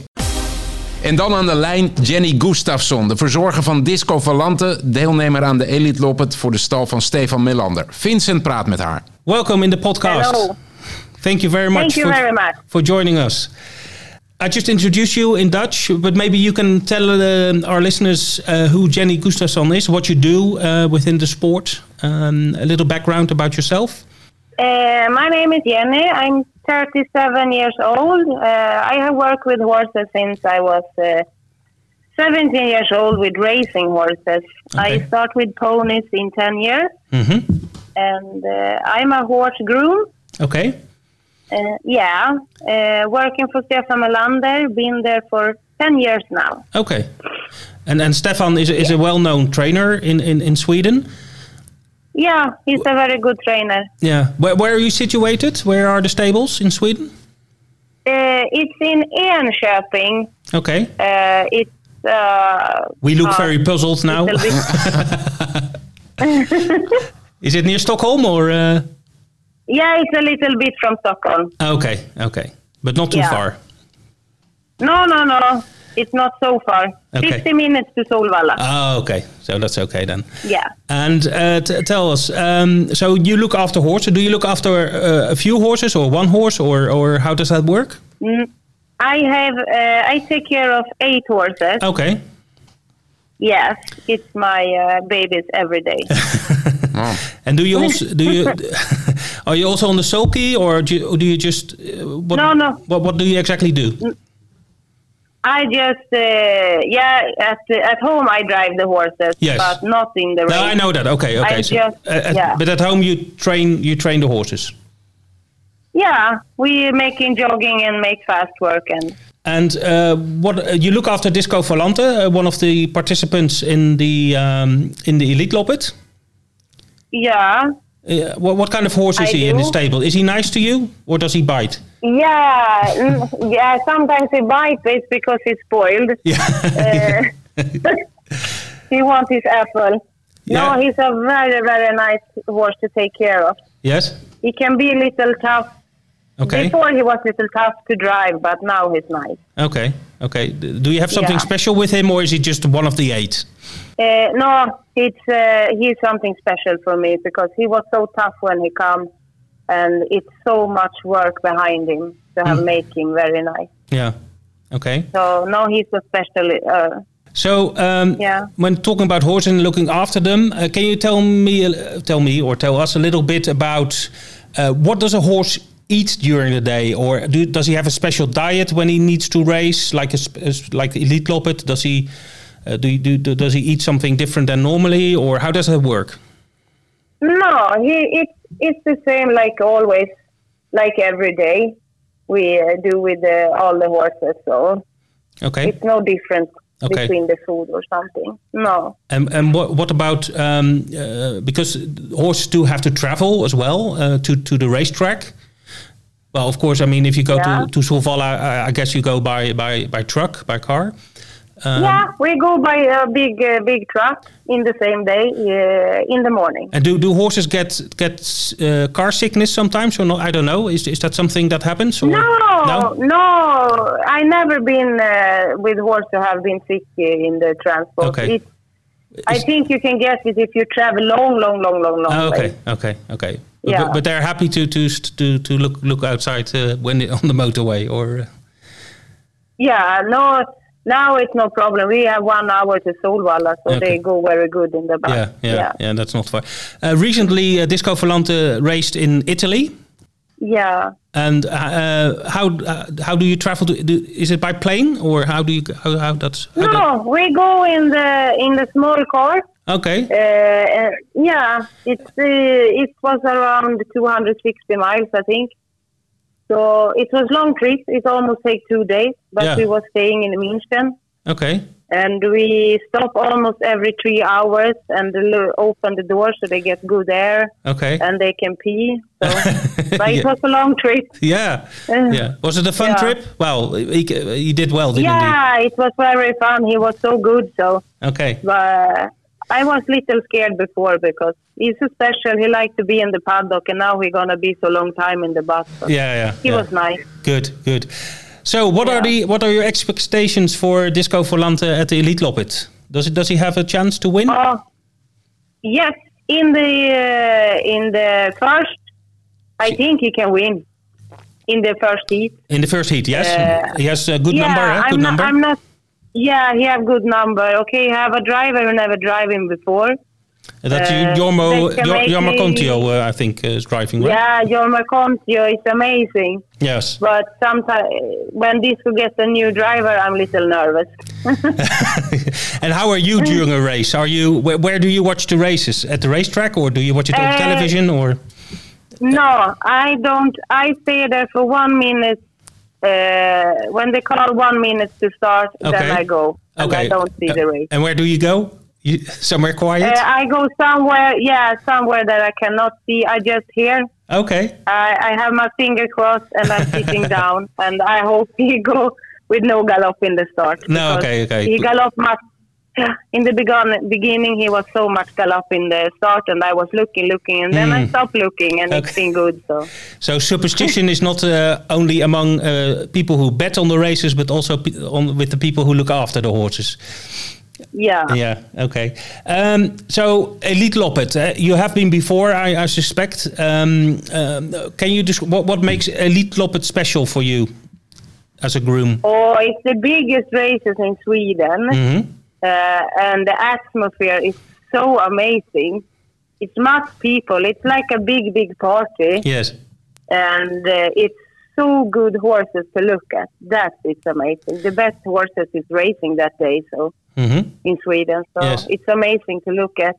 En dan aan de lijn Jenny Gustafsson, de verzorger van Disco Valante, deelnemer aan de Elite Loppet voor de stal van Stefan Melander. Vincent praat met haar. Welcome in the podcast. Hello. Thank you very much Thank you for, very much. for joining us. I just introduced you in Dutch, but maybe you can tell uh, our listeners uh, who Jenny Gustafsson is, what you do uh, within the sport, um, a little background about yourself. Uh, my name is Jenny. I'm 37 years old. Uh, I have worked with horses since I was uh, 17 years old with racing horses. Okay. I start with ponies in 10 years, hmm and uh, I'm a horse groom. Okay. Uh, yeah, uh, working for Stefan Melander. Been there for 10 years now. Okay. And and Stefan is, is a well-known trainer in, in, in Sweden. Yeah, he's a very good trainer. Yeah. Where, where are you situated? Where are the stables in Sweden? Uh, it's in Enköping. Okay. Uh, it's uh, We look uh, very puzzled now. Is it near Stockholm or? Uh... yeah, it's a little bit from Stockholm. Okay, okay, but not too Yeah. far. No, no, no. It's not so far. Okay. 50 minutes to Solvalla. Oh, okay. So that's okay then. yeah. And uh, t- tell us, um, so you look after horses. Do you look after uh, a few horses or one horse, or or how does that work? Mm, I have, uh, I take care of eight horses. Okay. Yes, it's my uh, babies every day. And do you also do you are you also on the sulky, or do you, do you just uh, what, No, no. What what do you exactly do? I just, uh, yeah, at, at home I drive the horses, Yes. but not in the race. No, I know that. Okay, okay. So, just- uh, uh, yeah. But at home you train you train the horses. Yeah, we making jogging and make fast work and And uh, what uh, you look after Disco Volante, uh, one of the participants in the um, in the Elite Loppet. yeah, Uh, what, what kind of horse is I he in the stable? Is he nice to you, or does he bite? yeah, yeah. Sometimes he bites it because he's spoiled. Yeah. Uh, he wants his apple. Yeah. No, he's a very, very nice horse to take care of. yes. He can be a little tough. Okay. Before he was a little tough to drive, but now he's nice. Okay. Okay. Do you have something Yeah. special with him, or is he just one of the eight? Uh, no, it's uh, he's something special for me because he was so tough when he come, and it's so much work behind him to have make him very nice. Yeah. Okay. So no, he's a special. Uh, So, um, Yeah. when talking about horses and looking after them, uh, can you tell me, tell me, or tell us a little bit about uh, what does a horse eat during the day, or do, does he have a special diet when he needs to race, like a, sp- a s- like Elite Loppet? Does he uh, do, you- do, do does he eat something different than normally, or how does that work? no, he it's it's the same like always, like every day we uh, do with uh, all the horses. So Okay. it's no difference Okay. between the food or something. No. And, and what, what about um, uh, because horses do have to travel as well uh, to to the racetrack? Well, of course. I mean, if you go Yeah. to to Solvalla, I, I guess you go by by by truck, by car. Um, yeah, we go by a big uh, big truck in the same day uh, in the morning. And do do horses get get uh, car sickness sometimes? Or no? I don't know. Is is that something that happens? Or? No, no, I never been uh, with horse to have been sick uh, in the transport. Okay. It's, I think you can get it if you travel long, long, long, long, long Oh, okay, okay, okay. But, Yeah. but, but they're happy to to to to look look outside uh, when on the motorway or. Yeah, no, now it's no problem. We have one hour to Solvalla, so Okay. they go very good in the bus. yeah, yeah, yeah, That's not far. Uh, recently, uh, Disco Volante raced in Italy. Yeah. And uh, how uh, how do you travel? To, do, is it by plane or how do you how, how that's? How No, we go in the in the small car. okay. Uh, uh, yeah, it's uh, it was around 260 miles, I think. So it was long trip. It almost take two days, but Yeah. we were staying in München, Okay. and we stop almost every three hours and open the door so they get good air Okay. and they can pee. So, but it Yeah. was a long trip. Yeah. Uh, Yeah. Was it a fun Yeah. trip? Well, he, he did well, didn't Yeah, it was very fun. He was so good. So. Okay. but I was a little scared before because he's so special. He liked to be in the paddock, and now he's gonna be so long time in the bus. Yeah, yeah. he yeah. was nice. Good, good. So, what are the what are your expectations for Disco Volante at the Elite Loppet? Does it does he have a chance to win? Oh, yes. In the uh, in the first, I think he can win. in the first heat. In the first heat, yes. Uh, he has a good yeah, number, huh? I'm Good not, number. I'm not. Yeah, he have good number. Okay, he have a driver who never drive him before. That's uh, Jormo, they can Jor- make Jorma me- Contio, uh, I think, uh, is driving, right? Yeah, Jorma Contio is amazing. Yes. But sometimes when Disco gets a new driver, I'm a little nervous. and how are you during a race? Are you where, where do you watch the races? At the racetrack, or do you watch it on Uh, television? Or No, I don't. I stay there for one minute. Uh, when they call one minute to start, Okay. then I go. And I don't see Uh, the race. And where do you go? You, somewhere quiet? Uh, I go somewhere, yeah, somewhere that I cannot see. I just hear. okay. I, I have my finger crossed and I'm sitting down, and I hope he go with no gallop in the start. No, okay, okay. He gallop much. In the begun, beginning, he was so much gallop in the start, and I was looking, looking, and then I stopped looking, and it's Hmm. Okay. been good. So So superstition is not uh, only among uh, people who bet on the races, but also pe- on, with the people who look after the horses. yeah, Yeah. Okay. Um, so Elite Loppet, uh, you have been before, I, I suspect. Um, um, can you just what what makes Elite Loppet special for you as a groom? Oh, it's the biggest races in Sweden, hmm uh, and the atmosphere is so amazing. It's much people. It's like a big, big party. Yes. and uh, it's so good horses to look at. That is amazing. The best horses is racing that day, so hmm in Sweden. So Yes. it's amazing to look at.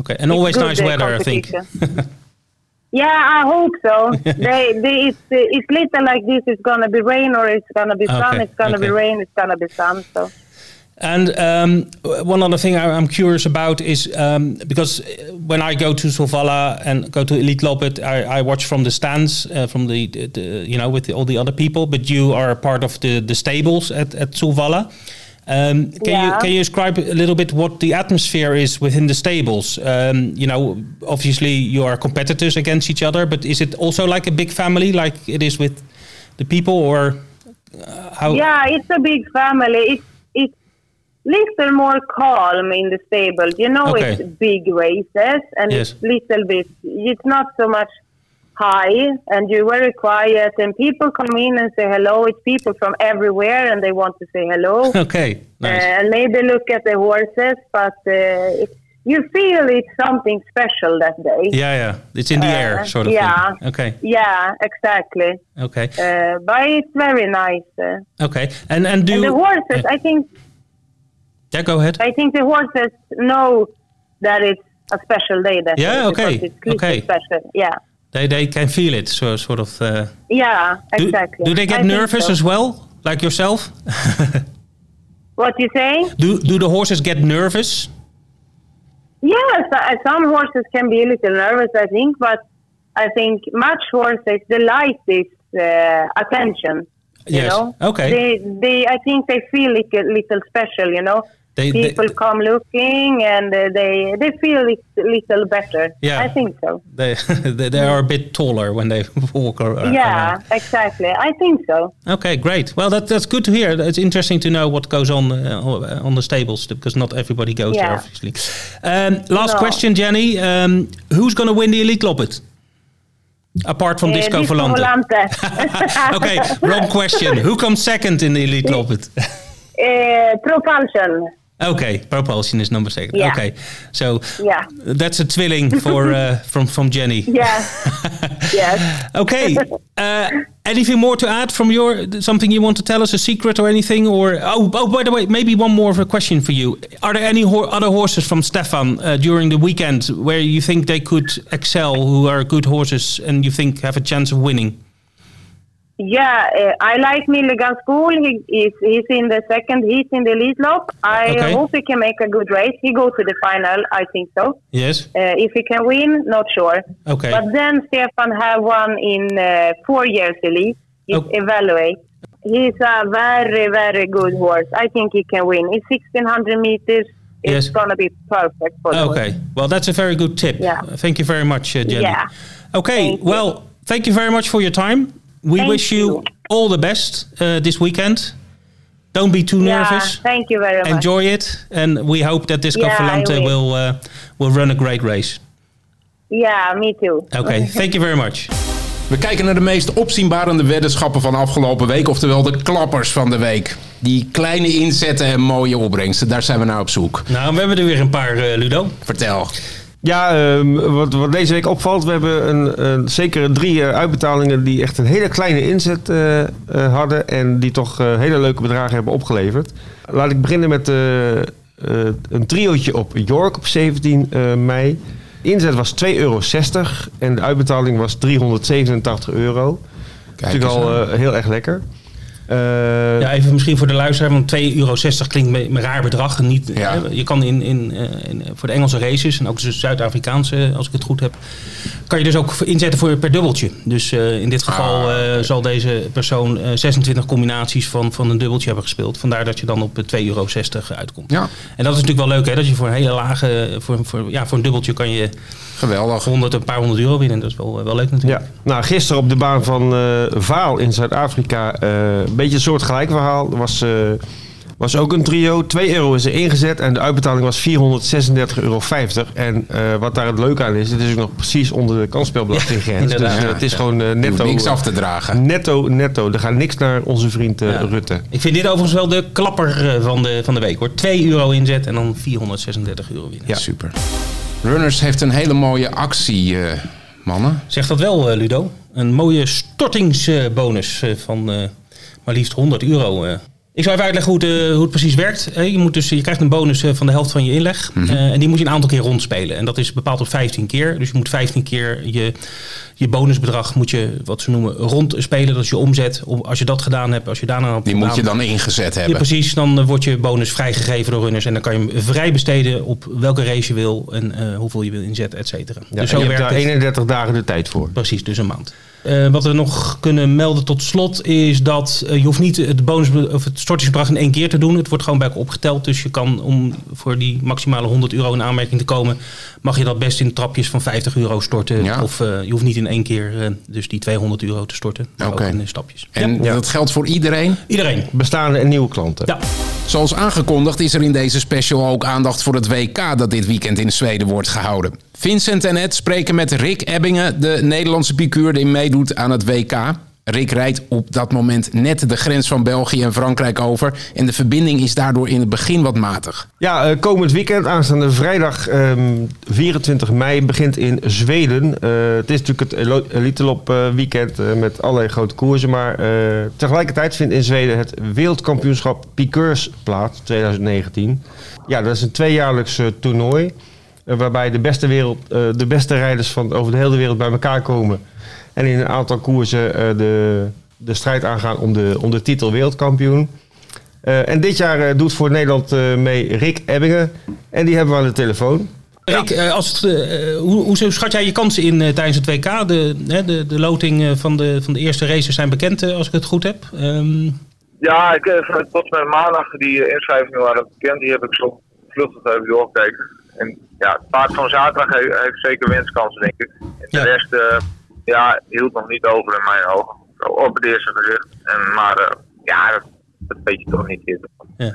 Okay. And It's always nice the weather, I think. yeah, I hope so. they, they, it's it's little like this. It's gonna be rain or it's gonna be sun. Okay, It's gonna be rain. It's gonna be sun. So And um, one other thing I- I'm curious about is um, because when I go to Solvalla and go to Elite Loppet, I, I watch from the stands, uh, from the, the, the you know with the, all the other people. But you are a part of the the stables at at Solvalla. Um, can you Yeah. can you describe a little bit what the atmosphere is within the stables? Um, you know, obviously you are competitors against each other, but is it also like a big family, like it is with the people, or uh, how? yeah, it's a big family. It's little more calm in the stable. You know, Okay. it's big races and Yes. it's little bit. It's not so much high, and you're very quiet. And people come in and say hello. It's people from everywhere, and they want to say hello. Okay, nice. and maybe look at the horses, but uh, you feel it's something special that day. Yeah, yeah. It's in the Uh, air, sort of yeah. thing. Okay, Yeah, exactly. okay, Uh, but it's very nice. Uh, okay. And and do and the horses, I think, yeah, go ahead. I think the horses know that it's a special day. That Yeah, okay, It's okay. special. Yeah, They they can feel it, so sort of. Uh, yeah, do, exactly. do they get I nervous so. as well, like yourself? What you say? do do the horses get nervous? Yes, uh, some horses can be a little nervous, I think, but I think much horses they like this uh, attention. You Yes. know, Okay. They, they, I think they feel like a little special. You know, They- they- people come looking and uh, they they feel it a little better. Yeah. I think so. They they, they are a bit taller when they walk ar- yeah, around. exactly. I think so. Okay, great. Well, that, that's good to hear. It's interesting to know what goes on uh, on the stables because not everybody goes there, Yeah. obviously. Um, last No. question, Jenny. Um, who's going to win the Elite Loppet? Apart from Uh, Disco, Disco Volante. Volante. okay, wrong question. Who comes second in the Elite Loppet? uh, propulsion. Okay, Propulsion is number second. Yeah. Okay, so Yeah. that's a twilling for uh, from from Jenny. Yeah. yes. Okay. Uh, anything more to add from your something you want to tell us, a secret or anything? Or oh, oh by the way, maybe one more of a question for you. Are there any ho- other horses from Stefan uh, during the weekend where you think they could excel, who are good horses, and you think have a chance of winning? Yeah, uh, I like Milligan School. He is he's in the second heat in the lead lap. I Okay. hope he can make a good race. He go to the final. I think so. Yes. Uh, if he can win, not sure. Okay. But then Stefan have one in uh, four years elite. He's Okay. evaluate. He's a very very good horse. I think he can win. It's sixteen hundred meters. It's Yes. gonna be perfect for the horse. Okay. Well, that's a very good tip. Yeah. Thank you very much, uh, Jenny. Yeah. Okay. Thank you. well, thank you very much for your time. We Thank wish you, you. all the best uh, this weekend. Don't be too Yeah, nervous. thank you very much. Enjoy it, and we hope that Disco Yeah, Volante will. will will, uh, will run a great race. Yeah, me too. Okay. thank you very much. We kijken naar de meest opzienbarende weddenschappen van afgelopen week. Oftewel de klappers van de week. Die kleine inzetten en mooie opbrengsten. Daar zijn we naar op zoek. Nou, we hebben er weer een paar, eh, Ludo. Vertel. Ja, ehm, wat, wat deze week opvalt, we hebben een, een, zeker drie eh, uitbetalingen die echt een hele kleine inzet eh, eh, hadden en die toch hele leuke bedragen hebben opgeleverd. Laat ik beginnen met een triootje op York op 17 eh, mei. Inzet was 2,60 euro en de uitbetaling was 387 euro. Kijk Natuurlijk eens al aan. eh, heel erg lekker. Eh, Ja, even misschien voor de luisteraar, want 2,60 euro klinkt een raar bedrag. Niet, Ja. hè, je kan in, in, eh, in, voor de Engelse races, en ook de Zuid-Afrikaanse, als ik het goed heb, kan je dus ook inzetten voor per dubbeltje. Dus eh, in dit geval Ah, eh, zal deze persoon eh, 26 combinaties van, van een dubbeltje hebben gespeeld. Vandaar dat je dan op eh, 2,60 euro uitkomt. Ja, En dat is natuurlijk wel leuk, hè, dat je voor een hele lage, voor, voor, ja, voor een dubbeltje kan je geweldig. 100, een paar honderd euro winnen. Dat is wel, wel leuk natuurlijk. Ja, nou gisteren op de baan van eh, Vaal in Zuid-Afrika eh, een beetje een soort gelijk verhaal. Er was, eh, was ook een trio. 2 euro is er ingezet en de uitbetaling was 436,50 euro. En eh, wat daar het leuke aan is, het is ook nog precies onder de kansspelbelastinggrens. dus inderdaad. eh, het is Ja. gewoon netto. niks af te dragen. Netto, netto. Er gaat niks naar onze vriend eh, Ja. Rutte. Ik vind dit overigens wel de klapper van de, van de week hoor. 2 euro inzet en dan 436 euro winnen. Ja. Super. Runners heeft een hele mooie actie, eh, mannen. Zeg dat wel, eh, Ludo. Een mooie stortingsbonus eh, van maar liefst 100 euro. Ik zou even uitleggen hoe het, eh, hoe het precies werkt. Je, moet dus, je krijgt een bonus eh, van de helft van je inleg. Eh, en die moet je een aantal keer rondspelen. En dat is bepaald op 15 keer. Dus je moet 15 keer je, je bonusbedrag moet je, wat ze noemen, rondspelen. Dat is je omzet. Om, als je dat gedaan hebt, als je daarna op Die moet je dan ingezet Ja, hebben. precies. Dan wordt je bonus vrijgegeven door runners. En dan kan je hem vrij besteden op welke race je wil. En eh, hoeveel je wil inzetten, et cetera. Ja, dus en zo je hebt werkt daar het. 31 dagen de tijd voor. Precies, dus een maand. Eh, wat we nog kunnen melden tot slot is dat eh, je hoeft niet het, bonus, of het stortingsbedrag in één keer te doen. Het wordt gewoon bij elkaar opgeteld. Dus je kan om voor die maximale 100 euro in aanmerking te komen, mag je dat best in trapjes van 50 euro storten. Ja. Of eh, je hoeft niet in één keer eh, dus die 200 euro te storten. Maar ook in stapjes. En Ja. dat geldt voor iedereen. Iedereen. Bestaande en nieuwe klanten. Ja. Zoals aangekondigd is er in deze special ook aandacht voor het WK dat dit weekend in Zweden wordt gehouden. Vincent en Ed spreken met Rick Ebbingen, de Nederlandse piqueur die meedoet aan het WK. Rick rijdt op dat moment net de grens van België en Frankrijk over. En de verbinding is daardoor in het begin wat matig. Ja, eh, komend weekend, aanstaande vrijdag ehm, 24 mei, begint in Zweden. Eh, het is natuurlijk het Elo- Elite Lop eh, weekend met allerlei grote koersen. Maar tegelijkertijd vindt in Zweden het Wereldkampioenschap Piqueurs plaats 2019. Ja, dat is een tweejaarlijks toernooi. Eh, waarbij de beste, wereld, eh, de beste rijders van over de hele wereld bij elkaar komen. En in een aantal koersen eh, de, de strijd aangaan om de, om de titel wereldkampioen. Eh, en dit jaar eh, doet voor Nederland eh, mee Rick Ebbingen. En die hebben we aan de telefoon. Rick, eh, als het, hoe, hoe schat jij je kansen in eh, tijdens het WK? De, hè, de, de loting eh, van de, van de eerste races zijn bekend, als ik het goed heb. Ehm, Ja, ik, eh, tot met maandag die inschrijvingen waren bekend. Die heb ik zo vluchtig even doorgekeken. En ja, het paard van zaterdag heeft, heeft zeker winstkansen, denk ik. En de Ja. rest, eh, ja, hield nog niet over in mijn ogen. Op het eerste gezicht. En, maar eh, ja, dat, dat weet je toch niet. Eerder. ja.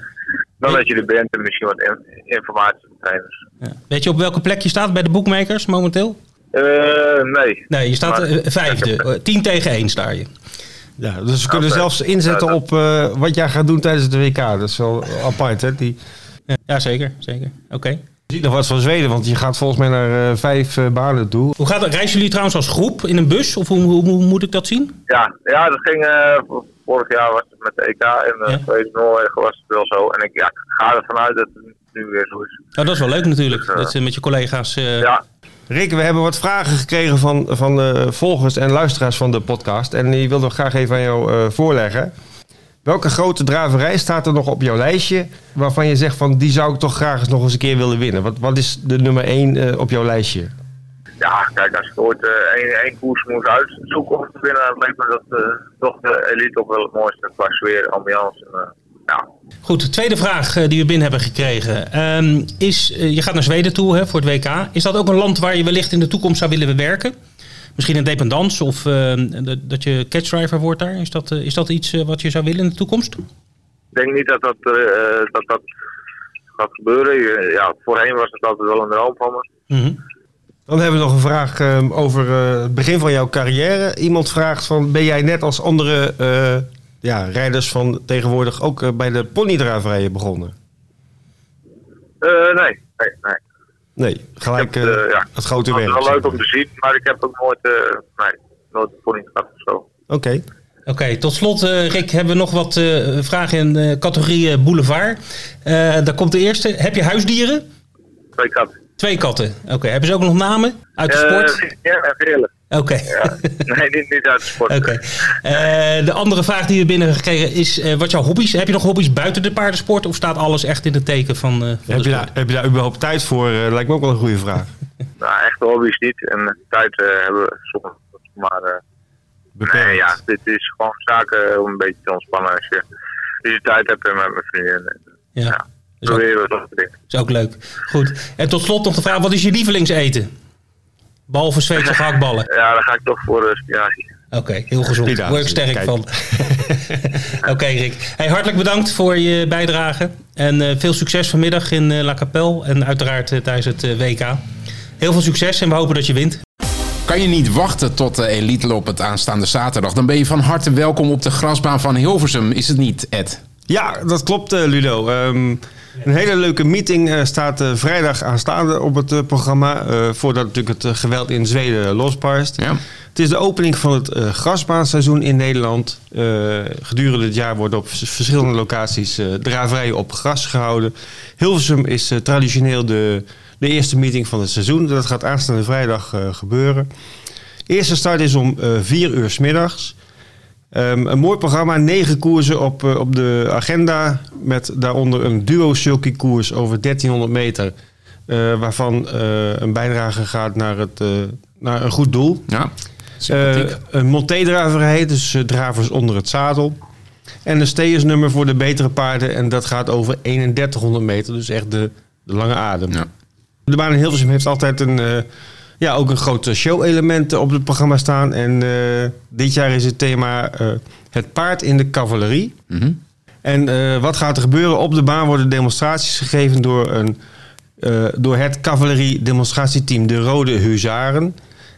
Dan dat je er bent en misschien wat in- informatie van trainers. Ja. Weet je op welke plek je staat bij de bookmakers momenteel? Eh, nee. Nee, je staat Maar- eh, vijfde. Eh, 10 tegen 1 sta je. Ja, dus we kunnen zelfs inzetten op eh, wat jij gaat doen tijdens het WK. Dat is wel apart, hè? Die, Ja, ja zeker. zeker. Oké. Je ziet nog wat van Zweden, want je gaat volgens mij naar eh, vijf eh, banen toe. Hoe gaat het? Reizen jullie trouwens als groep in een bus? Of hoe, hoe, hoe moet ik dat zien? Ja, ja, dat ging eh, vorig jaar was het met de EK en uh, Ja. Zweden Noorwegen was het wel zo. En ik ja, ik ga ervan uit dat het nu weer zo is. Nou, dat is wel leuk natuurlijk. Dus, dat met je collega's... eh, Ja, Rick, we hebben wat vragen gekregen van, van eh, volgers en luisteraars van de podcast. En die wilden we graag even aan jou eh, voorleggen. Welke grote draverij staat er nog op jouw lijstje waarvan je zegt van die zou ik toch graag eens nog eens een keer willen winnen? Wat, wat is de nummer één eh, op jouw lijstje? ja, kijk, als ik ooit eh, één, één koers moest uitzoeken om te winnen, dan lijkt me dat eh, toch de elite ook wel het mooiste qua sfeer, ambiance. En, ja. Goed, de tweede vraag die we binnen hebben gekregen. Ehm, is, je gaat naar Zweden toe hè, voor het WK. Is dat ook een land waar je wellicht in de toekomst zou willen werken? Misschien een dependance of eh, dat- dat je catchdriver wordt daar? Is dat, eh, is dat iets eh, wat je zou willen in de toekomst? Ik denk niet dat dat, eh, dat, dat gaat gebeuren. Ja, voorheen was het altijd wel een droom van me. Mhm. Dan hebben we nog een vraag ehm, over eh, het begin van jouw carrière. Iemand vraagt van, ben jij net als andere eh, ja, rijders van tegenwoordig ook bij de ponydraverijen begonnen? Eh, nee, nee, nee. Nee, gelijk heb, eh, eh, ja. het grote Het werk. was wel zeg leuk om te zien, maar ik heb ook nooit, eh nee, nooit een pony gehad of zo. Oké. Oké, tot slot, eh, Rick, hebben we nog wat eh, vragen in de categorie boulevard. Eh, daar komt de eerste. Heb je huisdieren? Twee katten. Twee katten. Oké, hebben ze ook nog namen uit de sport? Ja, en Veerle. Oké. Ja. nee, niet, niet uit de sport. Oké. Eh, de andere vraag die we binnen hebben gekregen is: eh, wat jouw hobby's? Heb je nog hobby's buiten de paardensport? Of staat alles echt in het teken van, eh, van Heb, de je sport? daar, heb je daar überhaupt tijd voor? Lijkt me ook wel een goede vraag. Nou, echte hobby's niet. En tijd hebben we soms. Maar eh, Beperkt. nee, ja, dit is gewoon zaken om een beetje te ontspannen als je, als je tijd hebt en met mijn vriendin. Ja, Ja. is ook, Proberen we dat dingen. is ook leuk. Goed. En tot slot nog de vraag: wat is je lievelingseten? Behalve Zweedse gehaktballen. Ja, dan ga ik toch voor spinazie. Oké, heel gezond. Spinazie, Word ik sterk kijk. van. Oké, Rick. Hey, hartelijk bedankt voor je bijdrage. En eh, veel succes vanmiddag in eh, La Capelle. En uiteraard tijdens het WK. Heel veel succes en we hopen dat je wint. Kan je niet wachten tot de Elite op het aanstaande zaterdag? Dan ben je van harte welkom op de grasbaan van Hilversum, is het niet, Ed? Ja, dat klopt, eh, Ludo. Ehm, een hele leuke meeting eh, staat eh, vrijdag aanstaande op het programma. voordat natuurlijk het geweld in Zweden losbarst. Ja. Het is de opening van het grasbaanseizoen in Nederland. Gedurende het jaar worden op vers- verschillende locaties draverijen op gras gehouden. Hilversum is traditioneel de, de eerste meeting van het seizoen. Dat gaat aanstaande vrijdag gebeuren. Eerste start is om eh 4 uur 's middags. Ehm, een mooi programma, negen koersen op, eh, op de agenda. Met daaronder een duo sulky koers over 1300 meter. eh, waarvan eh, een bijdrage gaat naar, het, naar een goed doel. Ja, een monté-draverij, dus dravers onder het zadel. En een steersnummer voor de betere paarden. En dat gaat over 3100 meter, dus echt de, de lange adem. Ja. De baan in Hilversum heeft altijd een, ja, ook een groot show-element op het programma staan. En eh, dit jaar is het thema eh, het paard in de cavalerie. Mhm. En eh, wat gaat er gebeuren? Op de baan worden demonstraties gegeven door, een, eh, door het cavalerie-demonstratieteam De Rode Huzaren.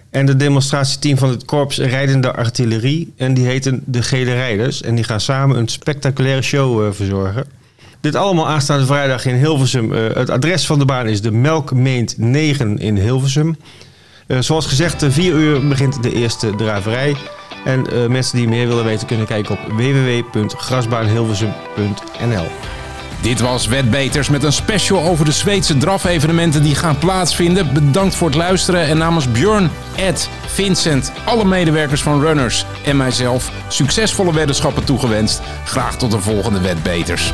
En het demonstratieteam van het Korps Rijdende Artillerie. En die heten De Gele Rijders. En die gaan samen een spectaculaire show eh, verzorgen. Dit allemaal aanstaande vrijdag in Hilversum. Eh, het adres van de baan is de Melkmeent 9 in Hilversum. Eh, zoals gezegd, eh, 4 uur begint de eerste draverij. En eh, mensen die meer willen weten kunnen kijken op www.grasbaanhilversum.nl. Dit was Wetbeters met een special over de Zweedse draf-evenementen die gaan plaatsvinden. Bedankt voor het luisteren en namens Björn, Ed, Vincent, alle medewerkers van Runners en mijzelf succesvolle weddenschappen toegewenst. Graag tot de volgende Wetbeters.